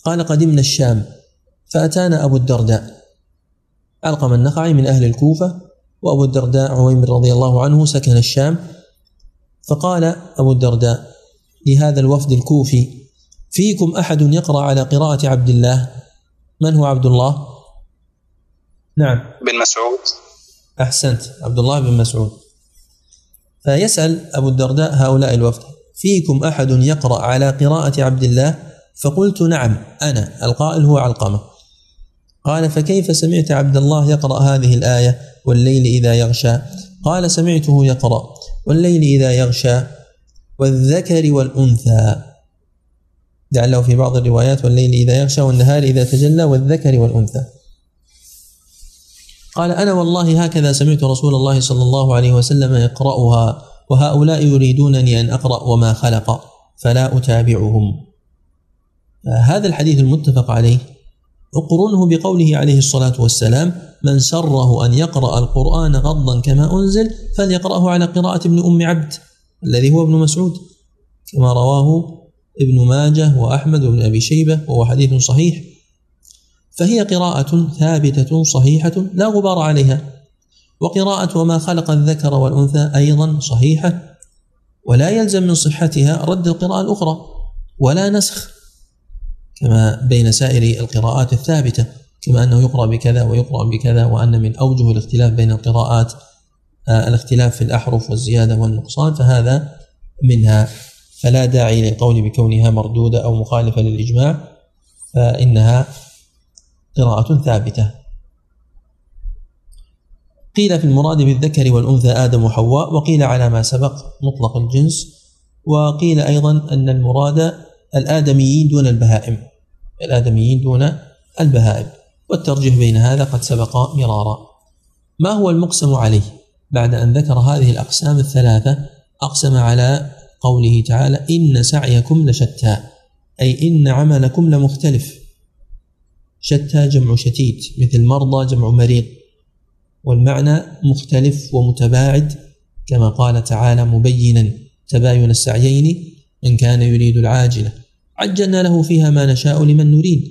قال قدمنا الشام فأتانا أبو الدرداء. علقمة النخعي من أهل الكوفة وأبو الدرداء عويمر رضي الله عنه سكن الشام فقال أبو الدرداء لهذا الوفد الكوفي فيكم أحد يقرأ على قراءة عبد الله؟ من هو عبد الله؟ نعم. بن مسعود. أحسنت عبد الله بن مسعود. فيسأل أبو الدرداء هؤلاء الوفد فيكم أحد يقرأ على قراءة عبد الله؟ فقلت نعم أنا القائل هو علقمة. قال فكيف سمعت عبد الله يقرأ هذه الآية؟ والليل إذا يغشى. قال سمعته يقرأ. والليل إذا يغشى. والذكر والأنثى. لعله في بعض الروايات والليل إذا يغشى والنهار إذا تجلى والذكر والأنثى. قال أنا والله هكذا سمعت رسول الله صلى الله عليه وسلم يقرأها وهؤلاء يريدونني أن أقرأ وما خلق فلا أتابعهم. هذا الحديث المتفق عليه. أقرنه بقوله عليه الصلاة والسلام من سره أن يقرأ القرآن غضا كما أنزل فليقرأه على قراءة ابن أم عبد الذي هو ابن مسعود. كما رواه ابن ماجه وأحمد وابن أبي شيبة وهو حديث صحيح. فهي قراءة ثابتة صحيحة لا غبار عليها وقراءة وما خلق الذكر والأنثى أيضا صحيحة ولا يلزم من صحتها رد القراءة الأخرى ولا نسخ كما بين سائر القراءات الثابتة كما أنه يقرأ بكذا ويقرأ بكذا وأن من أوجه الاختلاف بين القراءات آه، الاختلاف في الأحرف والزيادة والنقصان فهذا منها فلا داعي للقول بكونها مردودة أو مخالفة للإجماع فإنها قراءة ثابتة. قيل في المراد بالذكر والأنثى آدم وحواء وقيل على ما سبق مطلق الجنس وقيل أيضا أن المراد الآدميين دون البهائم. الآدميين دون البهائم. والترجيح بين هذا قد سبق مرارا. ما هو المقسم عليه؟ بعد أن ذكر هذه الأقسام الثلاثة أقسم على قوله تعالى إن سعيكم لشتى أي إن عملكم لمختلف. شتى جمع شتيت مثل مرضى جمع مريض. والمعنى مختلف ومتباعد كما قال تعالى مبينا تباين السعيين من كان يريد العاجلة. عجلنا له فيها ما نشاء لمن نريد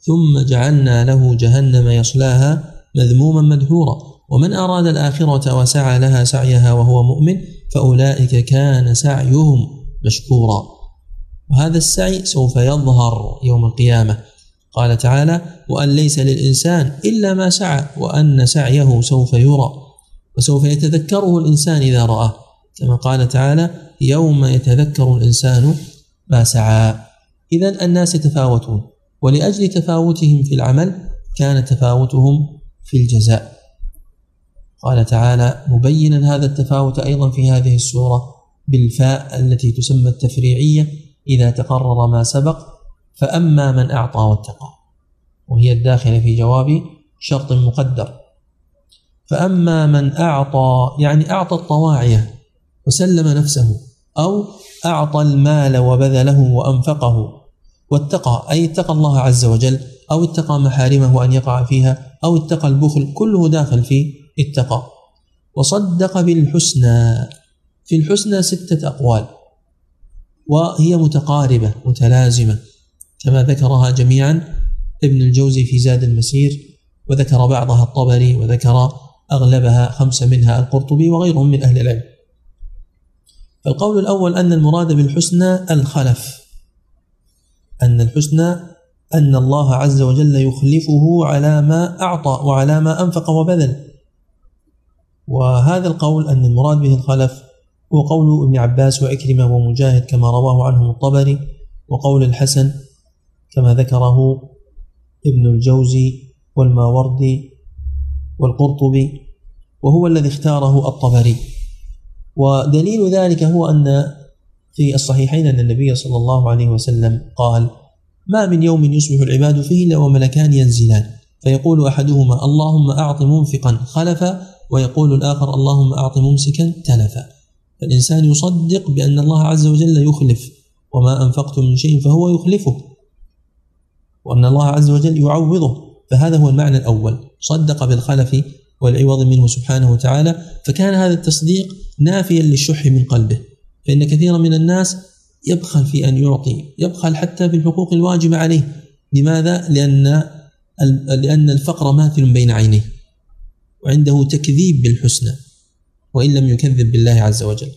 ثم جعلنا له جهنم يصلاها مذموما مدحورا. ومن أراد الآخرة وسعى لها سعيها وهو مؤمن فأولئك كان سعيهم مشكورا. وهذا السعي سوف يظهر يوم القيامة. قال تعالى وأن ليس للإنسان إلا ما سعى وأن سعيه سوف يرى. وسوف يتذكره الإنسان إذا رآه. كما قال تعالى يوم يتذكر الإنسان ما سعى. إذا الناس يتفاوتون ولأجل تفاوتهم في العمل كان تفاوتهم في الجزاء. قال تعالى مبينا هذا التفاوت أيضا في هذه السورة بالفاء التي تسمى التفريعية إذا تقرر ما سبق فأما من أعطى واتقى وهي الداخلة في جواب شرط مقدر. فأما من أعطى يعني أعطى الطواعية وسلم نفسه أو أعطى المال وبذله وأنفقه واتقى أي اتقى الله عز وجل أو اتقى محارمه أن يقع فيها أو اتقى البخل كله داخل في اتقى وصدق بالحسنى في الحسنى ستة أقوال وهي متقاربة متلازمة. كما ذكرها جميعا ابن الجوزي في زاد المسير وذكر بعضها الطبري وذكر أغلبها خمسة منها القرطبي وغيرهم من أهل العلم. فالقول الأول أن المراد بالحسنى الخلف أن الحسنى أن الله عز وجل يخلفه على ما أعطى وعلى ما أنفق وبذل. وهذا القول أن المراد به الخلف هو قول ابن عباس وإكرمة ومجاهد كما رواه عنهم الطبري وقول الحسن كما ذكره ابن الجوزي والماوردي والقرطبي وهو الذي اختاره الطبري. ودليل ذلك هو أن في الصحيحين أن النبي صلى الله عليه وسلم قال ما من يوم يصبح العباد فيه إلا وملكان ينزلان فيقول أحدهما اللهم أعط منفقا خلفا ويقول الآخر اللهم أعط ممسكا تلفا فالإنسان يصدق بأن الله عز وجل يخلف وما أنفقتم من شيء فهو يخلفه. وأن الله عز وجل يعوضه. فهذا هو المعنى الأول. صدق بالخلف والعوض منه سبحانه وتعالى. فكان هذا التصديق نافيا للشح من قلبه. فإن كثيرا من الناس يبخل في أن يعطي يبخل حتى بالحقوق الواجبة عليه. لماذا؟ لأن لأن الفقر ماثل بين عينيه. وعنده تكذيب بالحسنى وإن لم يكذب بالله عز وجل.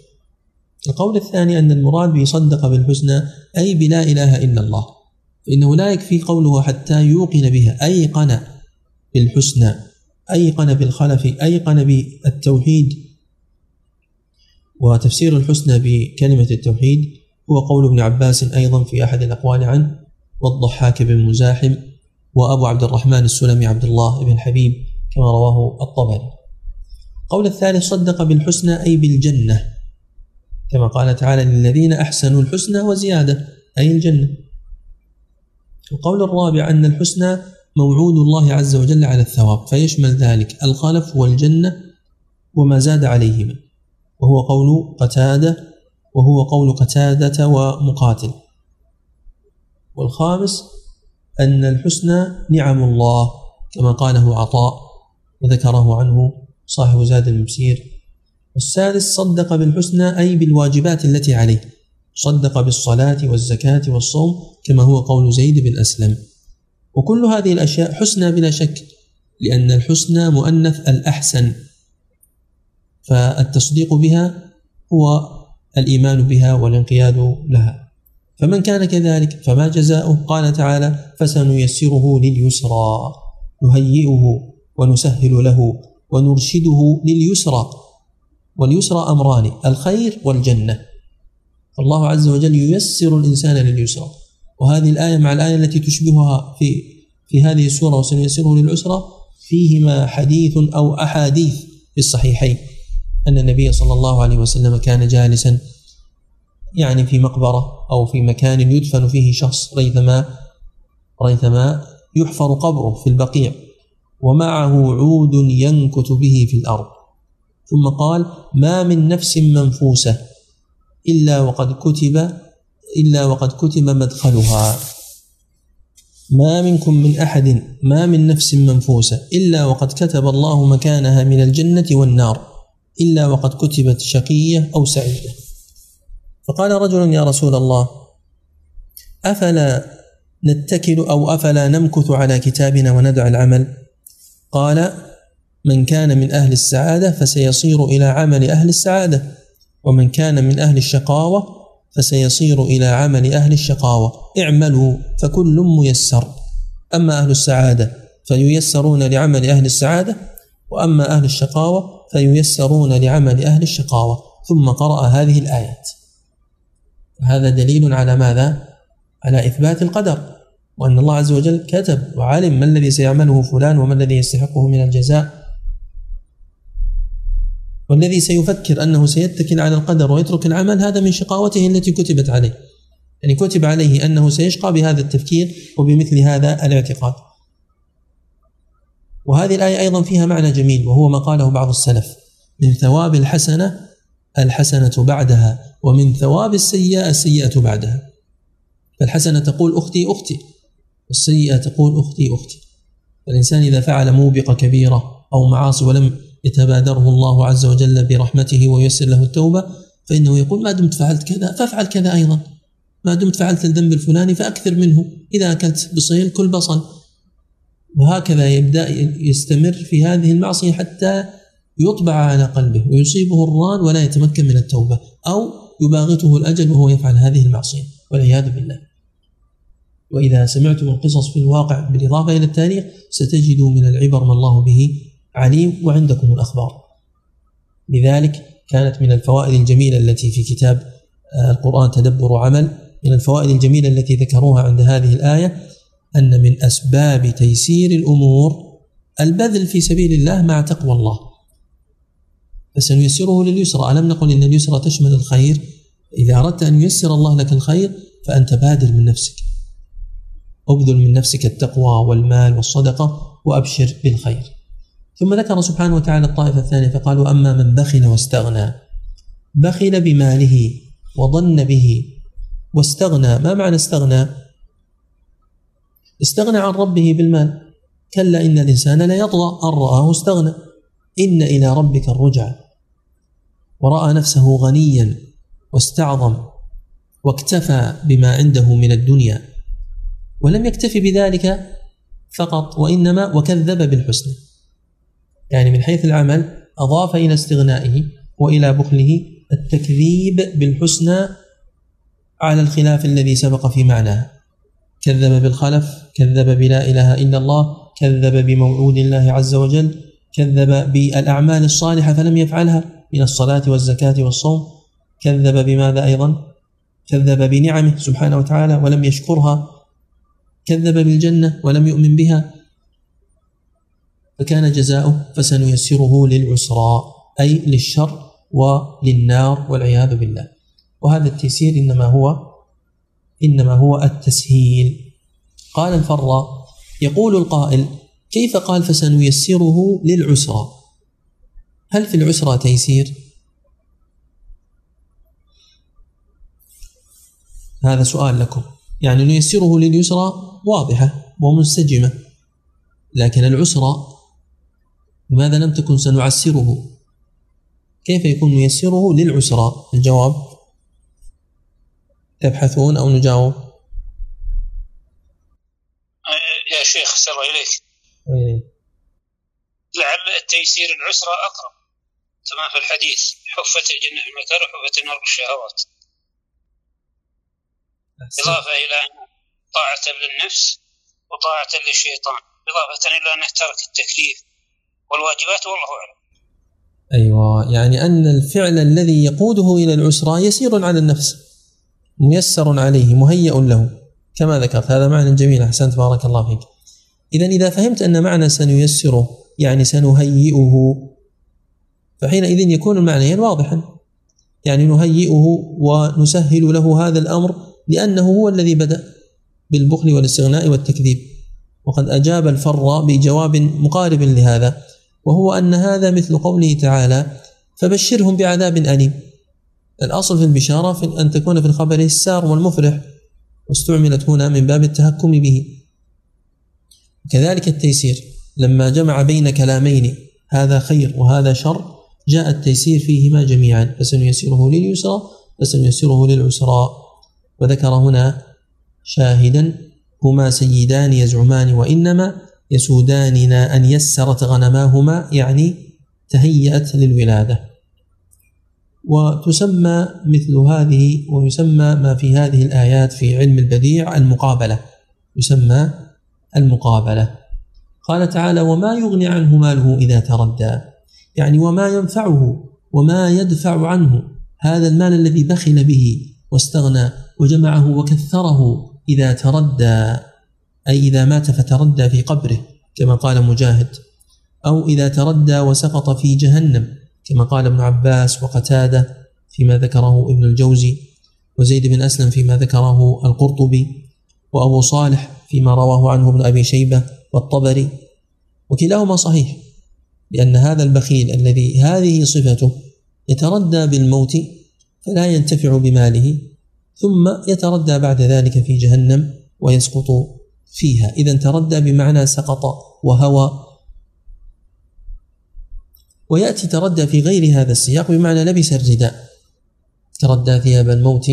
القول الثاني أن المراد بصدق بالحسنى أي بلا إله إلا الله. فإنه لا يكفي قوله حتى يوقن بها أيقن بالحسنى أيقن بالخلف أيقن بالتوحيد. وتفسير الحسنى بكلمة التوحيد هو قول ابن عباس أيضا في أحد الأقوال عنه والضحاك بن مزاحم وأبو عبد الرحمن السلمي عبد الله بن حبيب كما رواه الطبري. قول الثالث صدق بالحسنى أي بالجنة كما قال تعالى للذين أحسنوا الحسنى وزيادة أي الجنة. القول الرابع أن الحسنى موعود الله عز وجل على الثواب فيشمل ذلك الخلف والجنة وما زاد عليهما وهو قول قتادة وهو قول قتادة ومقاتل. والخامس أن الحسنى نعم الله كما قاله عطاء وذكره عنه صاحب زاد المسير والسادس صدق بالحسنى أي بالواجبات التي عليه. صدق بالصلاة والزكاة والصوم كما هو قول زيد بن أسلم. وكل هذه الأشياء حسنى بلا شك لأن الحسنى مؤنث الأحسن. فالتصديق بها هو الإيمان بها والانقياد لها. فمن كان كذلك فما جزاؤه؟ قال تعالى فسنيسره لليسرى نهيئه ونسهل له ونرشده لليسرى. واليسرى أمران الخير والجنة. فالله عز وجل ييسر الإنسان لليسرى. وهذه الآية مع الآية التي تشبهها في في هذه السورة وسنيسره للعسرى فيهما حديث أو أحاديث في الصحيحين. أن النبي صلى الله عليه وسلم كان جالسا يعني في مقبرة أو في مكان يدفن فيه شخص ريثما ريثما يحفر قبره في البقيع ومعه عود ينكت به في الأرض. ثم قال ما من نفس منفوسة إلا وقد كتب إلا وقد كتب مدخلها. ما منكم من أحد ما من نفس منفوسة إلا وقد كتب الله مكانها من الجنة والنار إلا وقد كتبت شقية أو سعيدة. فقال رجل يا رسول الله أفلا نتكل أو أفلا نمكث على كتابنا وندع العمل؟ قال من كان من أهل السعادة فسيصير إلى عمل أهل السعادة. ومن كان من أهل الشقاوة فسيصير إلى عمل أهل الشقاوة. اعملوا فكل ميسر. أما أهل السعادة فييسرون لعمل أهل السعادة وأما أهل الشقاوة فييسرون لعمل أهل الشقاوة. ثم قرأ هذه الآيات. هذا دليل على ماذا؟ على إثبات القدر وأن الله عز وجل كتب وعلم ما الذي سيعمله فلان وما الذي يستحقه من الجزاء والذي سيفكر أنه سيتكل على القدر ويترك العمل هذا من شقاوته التي كتبت عليه. يعني كتب عليه أنه سيشقى بهذا التفكير وبمثل هذا الاعتقاد. وهذه الآية أيضا فيها معنى جميل وهو ما قاله بعض السلف من ثواب الحسنة الحسنة بعدها ومن ثواب السيئة السيئة بعدها. فالحسنة تقول أختي أختي والسيئة تقول أختي أختي. فالإنسان إذا فعل موبقة كبيرة أو معاصي ولم يتبادره الله عز وجل برحمته وييسر له التوبة فإنه يقول ما دمت فعلت كذا فافعل كذا أيضا. ما دمت فعلت الذنب الفلاني فأكثر منه إذا أكلت بصيل كل بصل. وهكذا يبدأ يستمر في هذه المعصية حتى يطبع على قلبه ويصيبه الران ولا يتمكن من التوبة أو يباغته الأجل وهو يفعل هذه المعصية والعياذ بالله. وإذا سمعتم القصص في الواقع بالإضافة إلى التاريخ ستجدوا من العبر ما الله به عليم وعندكم الأخبار. لذلك كانت من الفوائد الجميلة التي في كتاب آه، القرآن تدبر عمل من الفوائد الجميلة التي ذكروها عند هذه الآية أن من أسباب تيسير الأمور البذل في سبيل الله مع تقوى الله. فسنيسره لليسرى. ألم نقل إن اليسرى تشمل الخير؟ إذا أردت أن ييسر الله لك الخير فأنت بادر من نفسك. أبذل من نفسك التقوى والمال والصدقة وأبشر بالخير. ثم ذكر سبحانه وتعالى الطائفة الثانية فقال وأما من بخل واستغنى بخل بماله وظن به واستغنى ما معنى استغنى؟ استغنى عن ربه بالمال. كلا إن الإنسان ليطغى أن رآه استغنى. إن إلى ربك الرجع ورأى نفسه غنيا واستعظم واكتفى بما عنده من الدنيا. ولم يكتف بذلك فقط وإنما وكذب بالحسنى. يعني من حيث العمل أضاف إلى استغنائه وإلى بخله التكذيب بالحسنى على الخلاف الذي سبق في معناه. كذب بالخلف كذب بلا إله إلا الله كذب بموعود الله عز وجل كذب بالأعمال الصالحة فلم يفعلها من الصلاة والزكاة والصوم كذب بماذا أيضا؟ كذب بنعمه سبحانه وتعالى ولم يشكرها كذب بالجنة ولم يؤمن بها فكان جزاؤه فسنيسره للعسرى أي للشر وللنار والعياذ بالله. وهذا التيسير إنما هو إنما هو التسهيل. قال الفراء يقول القائل كيف قال فسنيسره للعسرى؟ هل في العسرى تيسير؟ هذا سؤال لكم. يعني نيسره لليسرى واضحة ومنسجمة لكن العسرى لماذا لم تكن سنعسره؟ كيف يكون نيسره للعسرى؟ الجواب تبحثون أو نجاوب. يا شيخ سر إليك. إيه. لعل التيسير العسرى أقرب. كما في الحديث حفت الجنة المكاره وحفت النار بالشهوات إضافة إلى طاعة للنفس وطاعة للشيطان. إضافة إلى أنه ترك التكليف. والواجبات والله أعلم. أيوة يعني أن الفعل الذي يقوده إلى العسرى يسير على النفس ميسر عليه مهيأ له. كما ذكرت هذا معنى جميل أحسنت بارك الله فيك. إذا إذا فهمت أن معنى سنيسره يعني سنهيئه فحينئذ يكون المعنيين واضحا. يعني نهيئه ونسهل له هذا الأمر لأنه هو الذي بدأ بالبخل والاستغناء والتكذيب. وقد أجاب الفر بجواب مقارب لهذا. وهو أن هذا مثل قوله تعالى فبشرهم بعذاب أليم. الأصل في البشارة في أن تكون في الخبر السار والمفرح واستعملت هنا من باب التهكم به. كذلك التيسير لما جمع بين كلامين هذا خير وهذا شر جاء التيسير فيهما جميعا فسنيسره لليسرى فسنيسره للعسرى. وذكر هنا شاهدا هما سيدان يزعمان وإنما يسوداننا أن يسرت غنماهما يعني تهيأت للولادة. وتسمى مثل هذه ويسمى ما في هذه الآيات في علم البديع المقابلة. يسمى المقابلة. قال تعالى وما يغني عنه ماله إذا تردى. يعني وما ينفعه وما يدفع عنه هذا المال الذي بخل به واستغنى وجمعه وكثره إذا تردى. أي إذا مات فتردى في قبره كما قال مجاهد. أو إذا تردى وسقط في جهنم كما قال ابن عباس وقتادة فيما ذكره ابن الجوزي وزيد بن أسلم فيما ذكره القرطبي وأبو صالح فيما رواه عنه ابن أبي شيبة والطبري. وكلاهما صحيح لأن هذا البخيل الذي هذه صفته يتردى بالموت فلا ينتفع بماله ثم يتردى بعد ذلك في جهنم ويسقط فيها. إذا تردى بمعنى سقط وهوى. ويأتي تردى في غير هذا السياق بمعنى لبس الرداء. تردى ثياب الموت.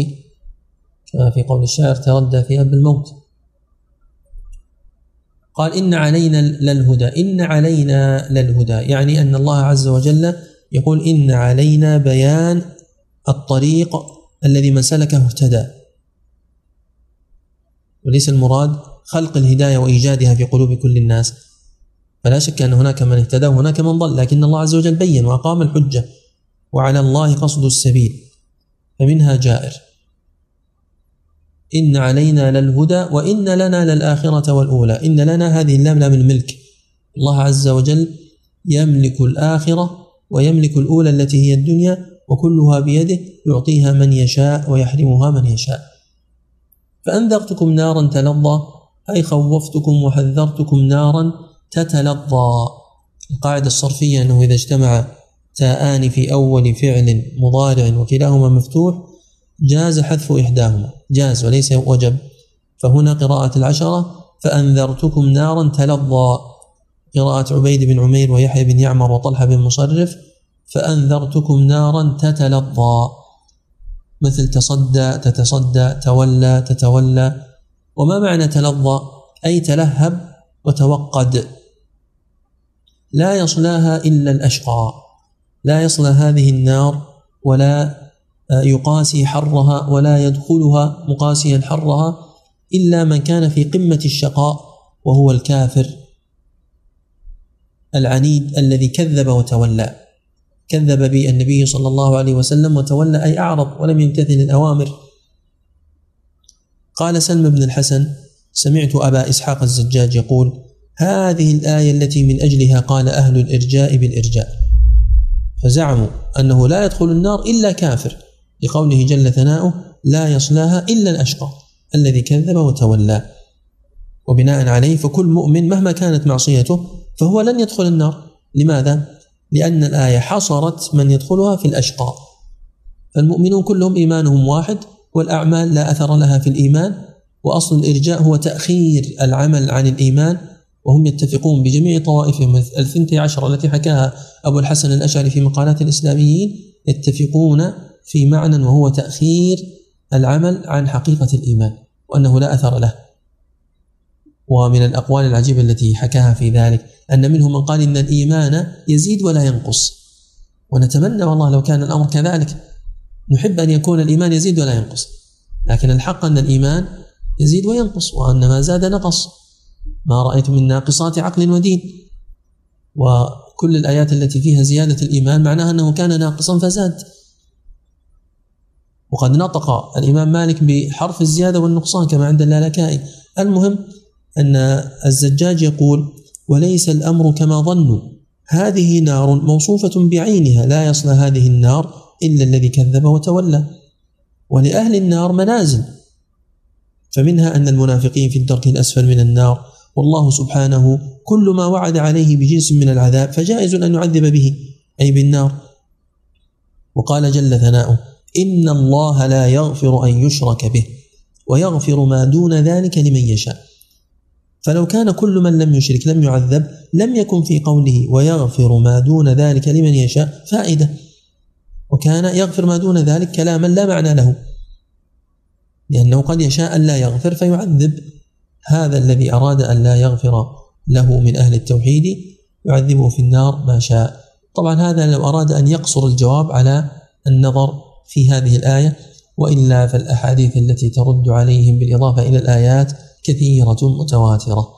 كما في قول الشاعر تردى ثياب الموت. قال إن علينا للهدى. إن علينا للهدى. يعني أن الله عز وجل يقول إن علينا بيان الطريق الذي من سلكه اهتدى. وليس المراد خلق الهداية وإيجادها في قلوب كل الناس. فلا شك أن هناك من اهتدى وهناك من ضل لكن الله عز وجل بين وأقام الحجة وعلى الله قصد السبيل فمنها جائر. إن علينا للهدى وإن لنا للآخرة والأولى. إن لنا هذه اللام لام الملك الله عز وجل يملك الآخرة ويملك الأولى التي هي الدنيا وكلها بيده يعطيها من يشاء ويحرمها من يشاء. فأنذرتكم نارا تلظى أي خوفتكم وحذرتكم نارا تتلظى. القاعدة الصرفية أنه إذا اجتمع تاءان في أول فعل مضارع وكلاهما مفتوح جاز حذف إحداهما. جاز وليس وجب. فهنا قراءة العشرة فأنذرتكم نارا تلظى. قراءة عبيد بن عمير ويحيى بن يعمر وطلحة بن مصرف فأنذرتكم نارا تتلظى. مثل تصدى تتصدى تولى تتولى. وما معنى تلظى؟ أي تلهب وتوقد. لا يصلاها إلا الأشقى. لا يصلى هذه النار ولا يقاسي حرها ولا يدخلها مقاسيا حرها إلا من كان في قمة الشقاء وهو الكافر. العنيد الذي كذب وتولى. كذب به النبي صلى الله عليه وسلم وتولى أي أعرض ولم يمتثل الأوامر. قال سلم بن الحسن سمعت أبا إسحاق الزجاج يقول هذه الآية التي من أجلها قال أهل الإرجاء بالإرجاء. فزعموا أنه لا يدخل النار إلا كافر لقوله جل ثناؤه لا يصلاها إلا الأشقى الذي كذب وتولى. وبناء عليه فكل مؤمن مهما كانت معصيته فهو لن يدخل النار. لماذا؟ لأن الآية حصرت من يدخلها في الأشقى. فالمؤمنون كلهم إيمانهم واحد والأعمال لا أثر لها في الإيمان وأصل الإرجاء هو تأخير العمل عن الإيمان وهم يتفقون بجميع طوائفهم الثنتي عشر التي حكاها أبو الحسن الأشعري في مقالات الإسلاميين يتفقون في معنى وهو تأخير العمل عن حقيقة الإيمان وأنه لا أثر له. ومن الأقوال العجيبة التي حكاها في ذلك أن منهم من قال إن الإيمان يزيد ولا ينقص. ونتمنى والله لو كان الأمر كذلك نحب أن يكون الإيمان يزيد ولا ينقص. لكن الحق أن الإيمان يزيد وينقص وأن ما زاد نقص. ما رأيت من ناقصات عقل ودين. وكل الآيات التي فيها زيادة الإيمان معناها أنه كان ناقصا فزاد. وقد نطق الإمام مالك بحرف الزيادة والنقصان كما عند اللالكائي. المهم أن الزجاج يقول وليس الأمر كما ظنوا. هذه نار موصوفة بعينها لا يصلى هذه النار إلا الذي كذب وتولى. ولأهل النار منازل. فمنها أن المنافقين في الدرك الأسفل من النار. والله سبحانه كل ما وعد عليه بجنس من العذاب فجائز أن يعذب به. أي بالنار. وقال جل ثناؤه إن الله لا يغفر أن يشرك به ويغفر ما دون ذلك لمن يشاء. فلو كان كل من لم يشرك لم يعذب لم يكن في قوله ويغفر ما دون ذلك لمن يشاء فائدة. وكان يغفر ما دون ذلك كلاما لا معنى له. لأنه قد يشاء أن لا يغفر فيعذب هذا الذي أراد أن لا يغفر له من أهل التوحيد يعذبه في النار ما شاء. طبعا هذا لو أراد أن يقصر الجواب على النظر في هذه الآية وإلا فالأحاديث التي ترد عليهم بالإضافة إلى الآيات كثيرة متواترة.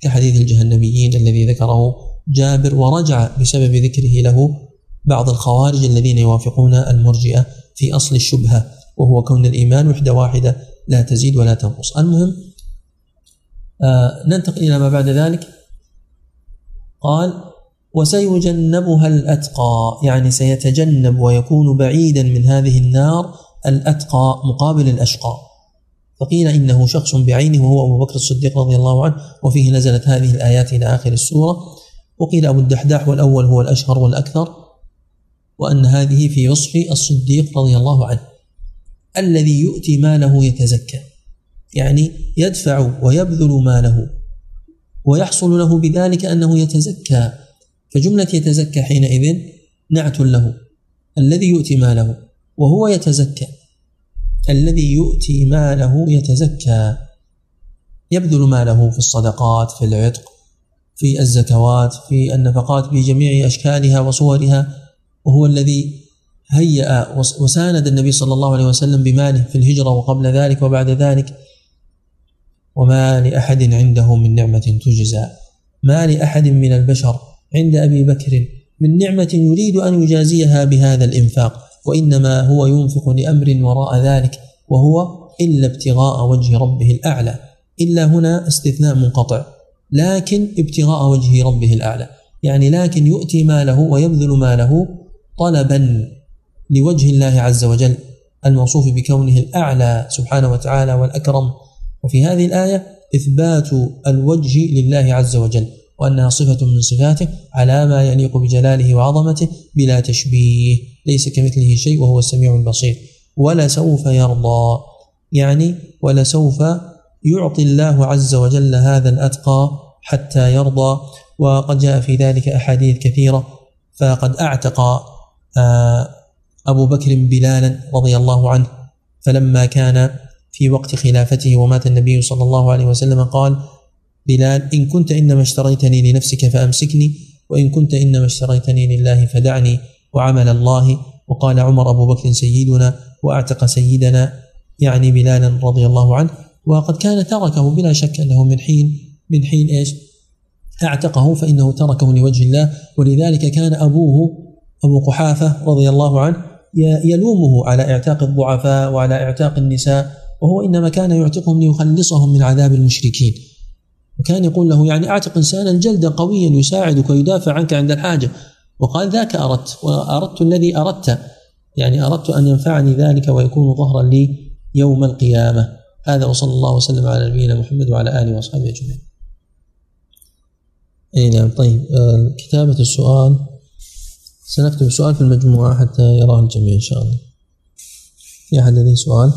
كحديث الجهنميين الذي ذكره جابر ورجع بسبب ذكره له بعض الخوارج الذين يوافقون المرجئة في أصل الشبهة وهو كون الإيمان وحدة واحدة لا تزيد ولا تنقص. المهم آه ننتقل إلى ما بعد ذلك. قال وسيجنبها الأتقى يعني سيتجنب ويكون بعيدا من هذه النار الأتقى مقابل الأشقى. فقيل إنه شخص بعينه وهو أبو بكر الصديق رضي الله عنه وفيه نزلت هذه الآيات إلى آخر السورة. وقيل أبو الدحداح والأول هو الأشهر والأكثر. وأن هذه في وصف الصديق رضي الله عنه الذي يؤتي ماله يتزكى يعني يدفع ويبذل ماله ويحصل له بذلك أنه يتزكى فجملة يتزكى حينئذ نعت له الذي يؤتي ماله وهو يتزكى الذي يؤتي ماله يتزكى يبذل ماله في الصدقات في العتق في الزكوات في النفقات بجميع أشكالها وصورها وهو الذي هيأ وساند النبي صلى الله عليه وسلم بماله في الهجرة وقبل ذلك وبعد ذلك وما لأحد عنده من نعمة تجزى. ما لأحد من البشر عند أبي بكر من نعمة يريد أن يجازيها بهذا الإنفاق وإنما هو ينفق لأمر وراء ذلك وهو إلا ابتغاء وجه ربه الأعلى. إلا هنا استثناء منقطع لكن ابتغاء وجه ربه الأعلى. يعني لكن يؤتي ماله ويبذل ماله طلبا لوجه الله عز وجل الموصوف بكونه الأعلى سبحانه وتعالى والأكرم. وفي هذه الآية إثبات الوجه لله عز وجل وأنها صفة من صفاته على ما يليق بجلاله وعظمته بلا تشبيه ليس كمثله شيء وهو السميع البصير. ولسوف يرضى يعني ولسوف يعطي الله عز وجل هذا الأتقى حتى يرضى. وقد جاء في ذلك أحاديث كثيرة فقد أعتق أبو بكر بلالا رضي الله عنه فلما كان في وقت خلافته ومات النبي صلى الله عليه وسلم قال بلال إن كنت إنما اشتريتني لنفسك فأمسكني وإن كنت إنما اشتريتني لله فدعني وعمل الله. وقال عمر أبو بكر سيدنا وأعتق سيدنا يعني بلالا رضي الله عنه. وقد كان تركه بلا شك أنه من حين من حين إيش؟ أعتقه فإنه تركه لوجه الله. ولذلك كان أبوه أبو قحافة رضي الله عنه يلومه على اعتاق الضعفاء وعلى اعتاق النساء وهو إنما كان يعتقهم ليخلصهم من عذاب المشركين. وكان يقول له يعني أعتق انسانا جلدا قويا يساعدك ويدافع عنك عند الحاجة. وقال ذاك أردت وأردت الذي أردت. يعني أردت أن ينفعني ذلك ويكون ظهرا لي يوم القيامة. هذا وصلى الله وسلم على نبينا محمد وعلى آله وأصحابه أجمعين. اي نعم طيب آه، كتابة السؤال. سنكتب السؤال في المجموعة حتى يراه الجميع إن شاء الله. في أحد لديه سؤال؟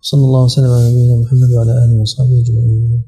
صلى الله وسلم على نبينا محمد وعلى آله وصحبه أجمعين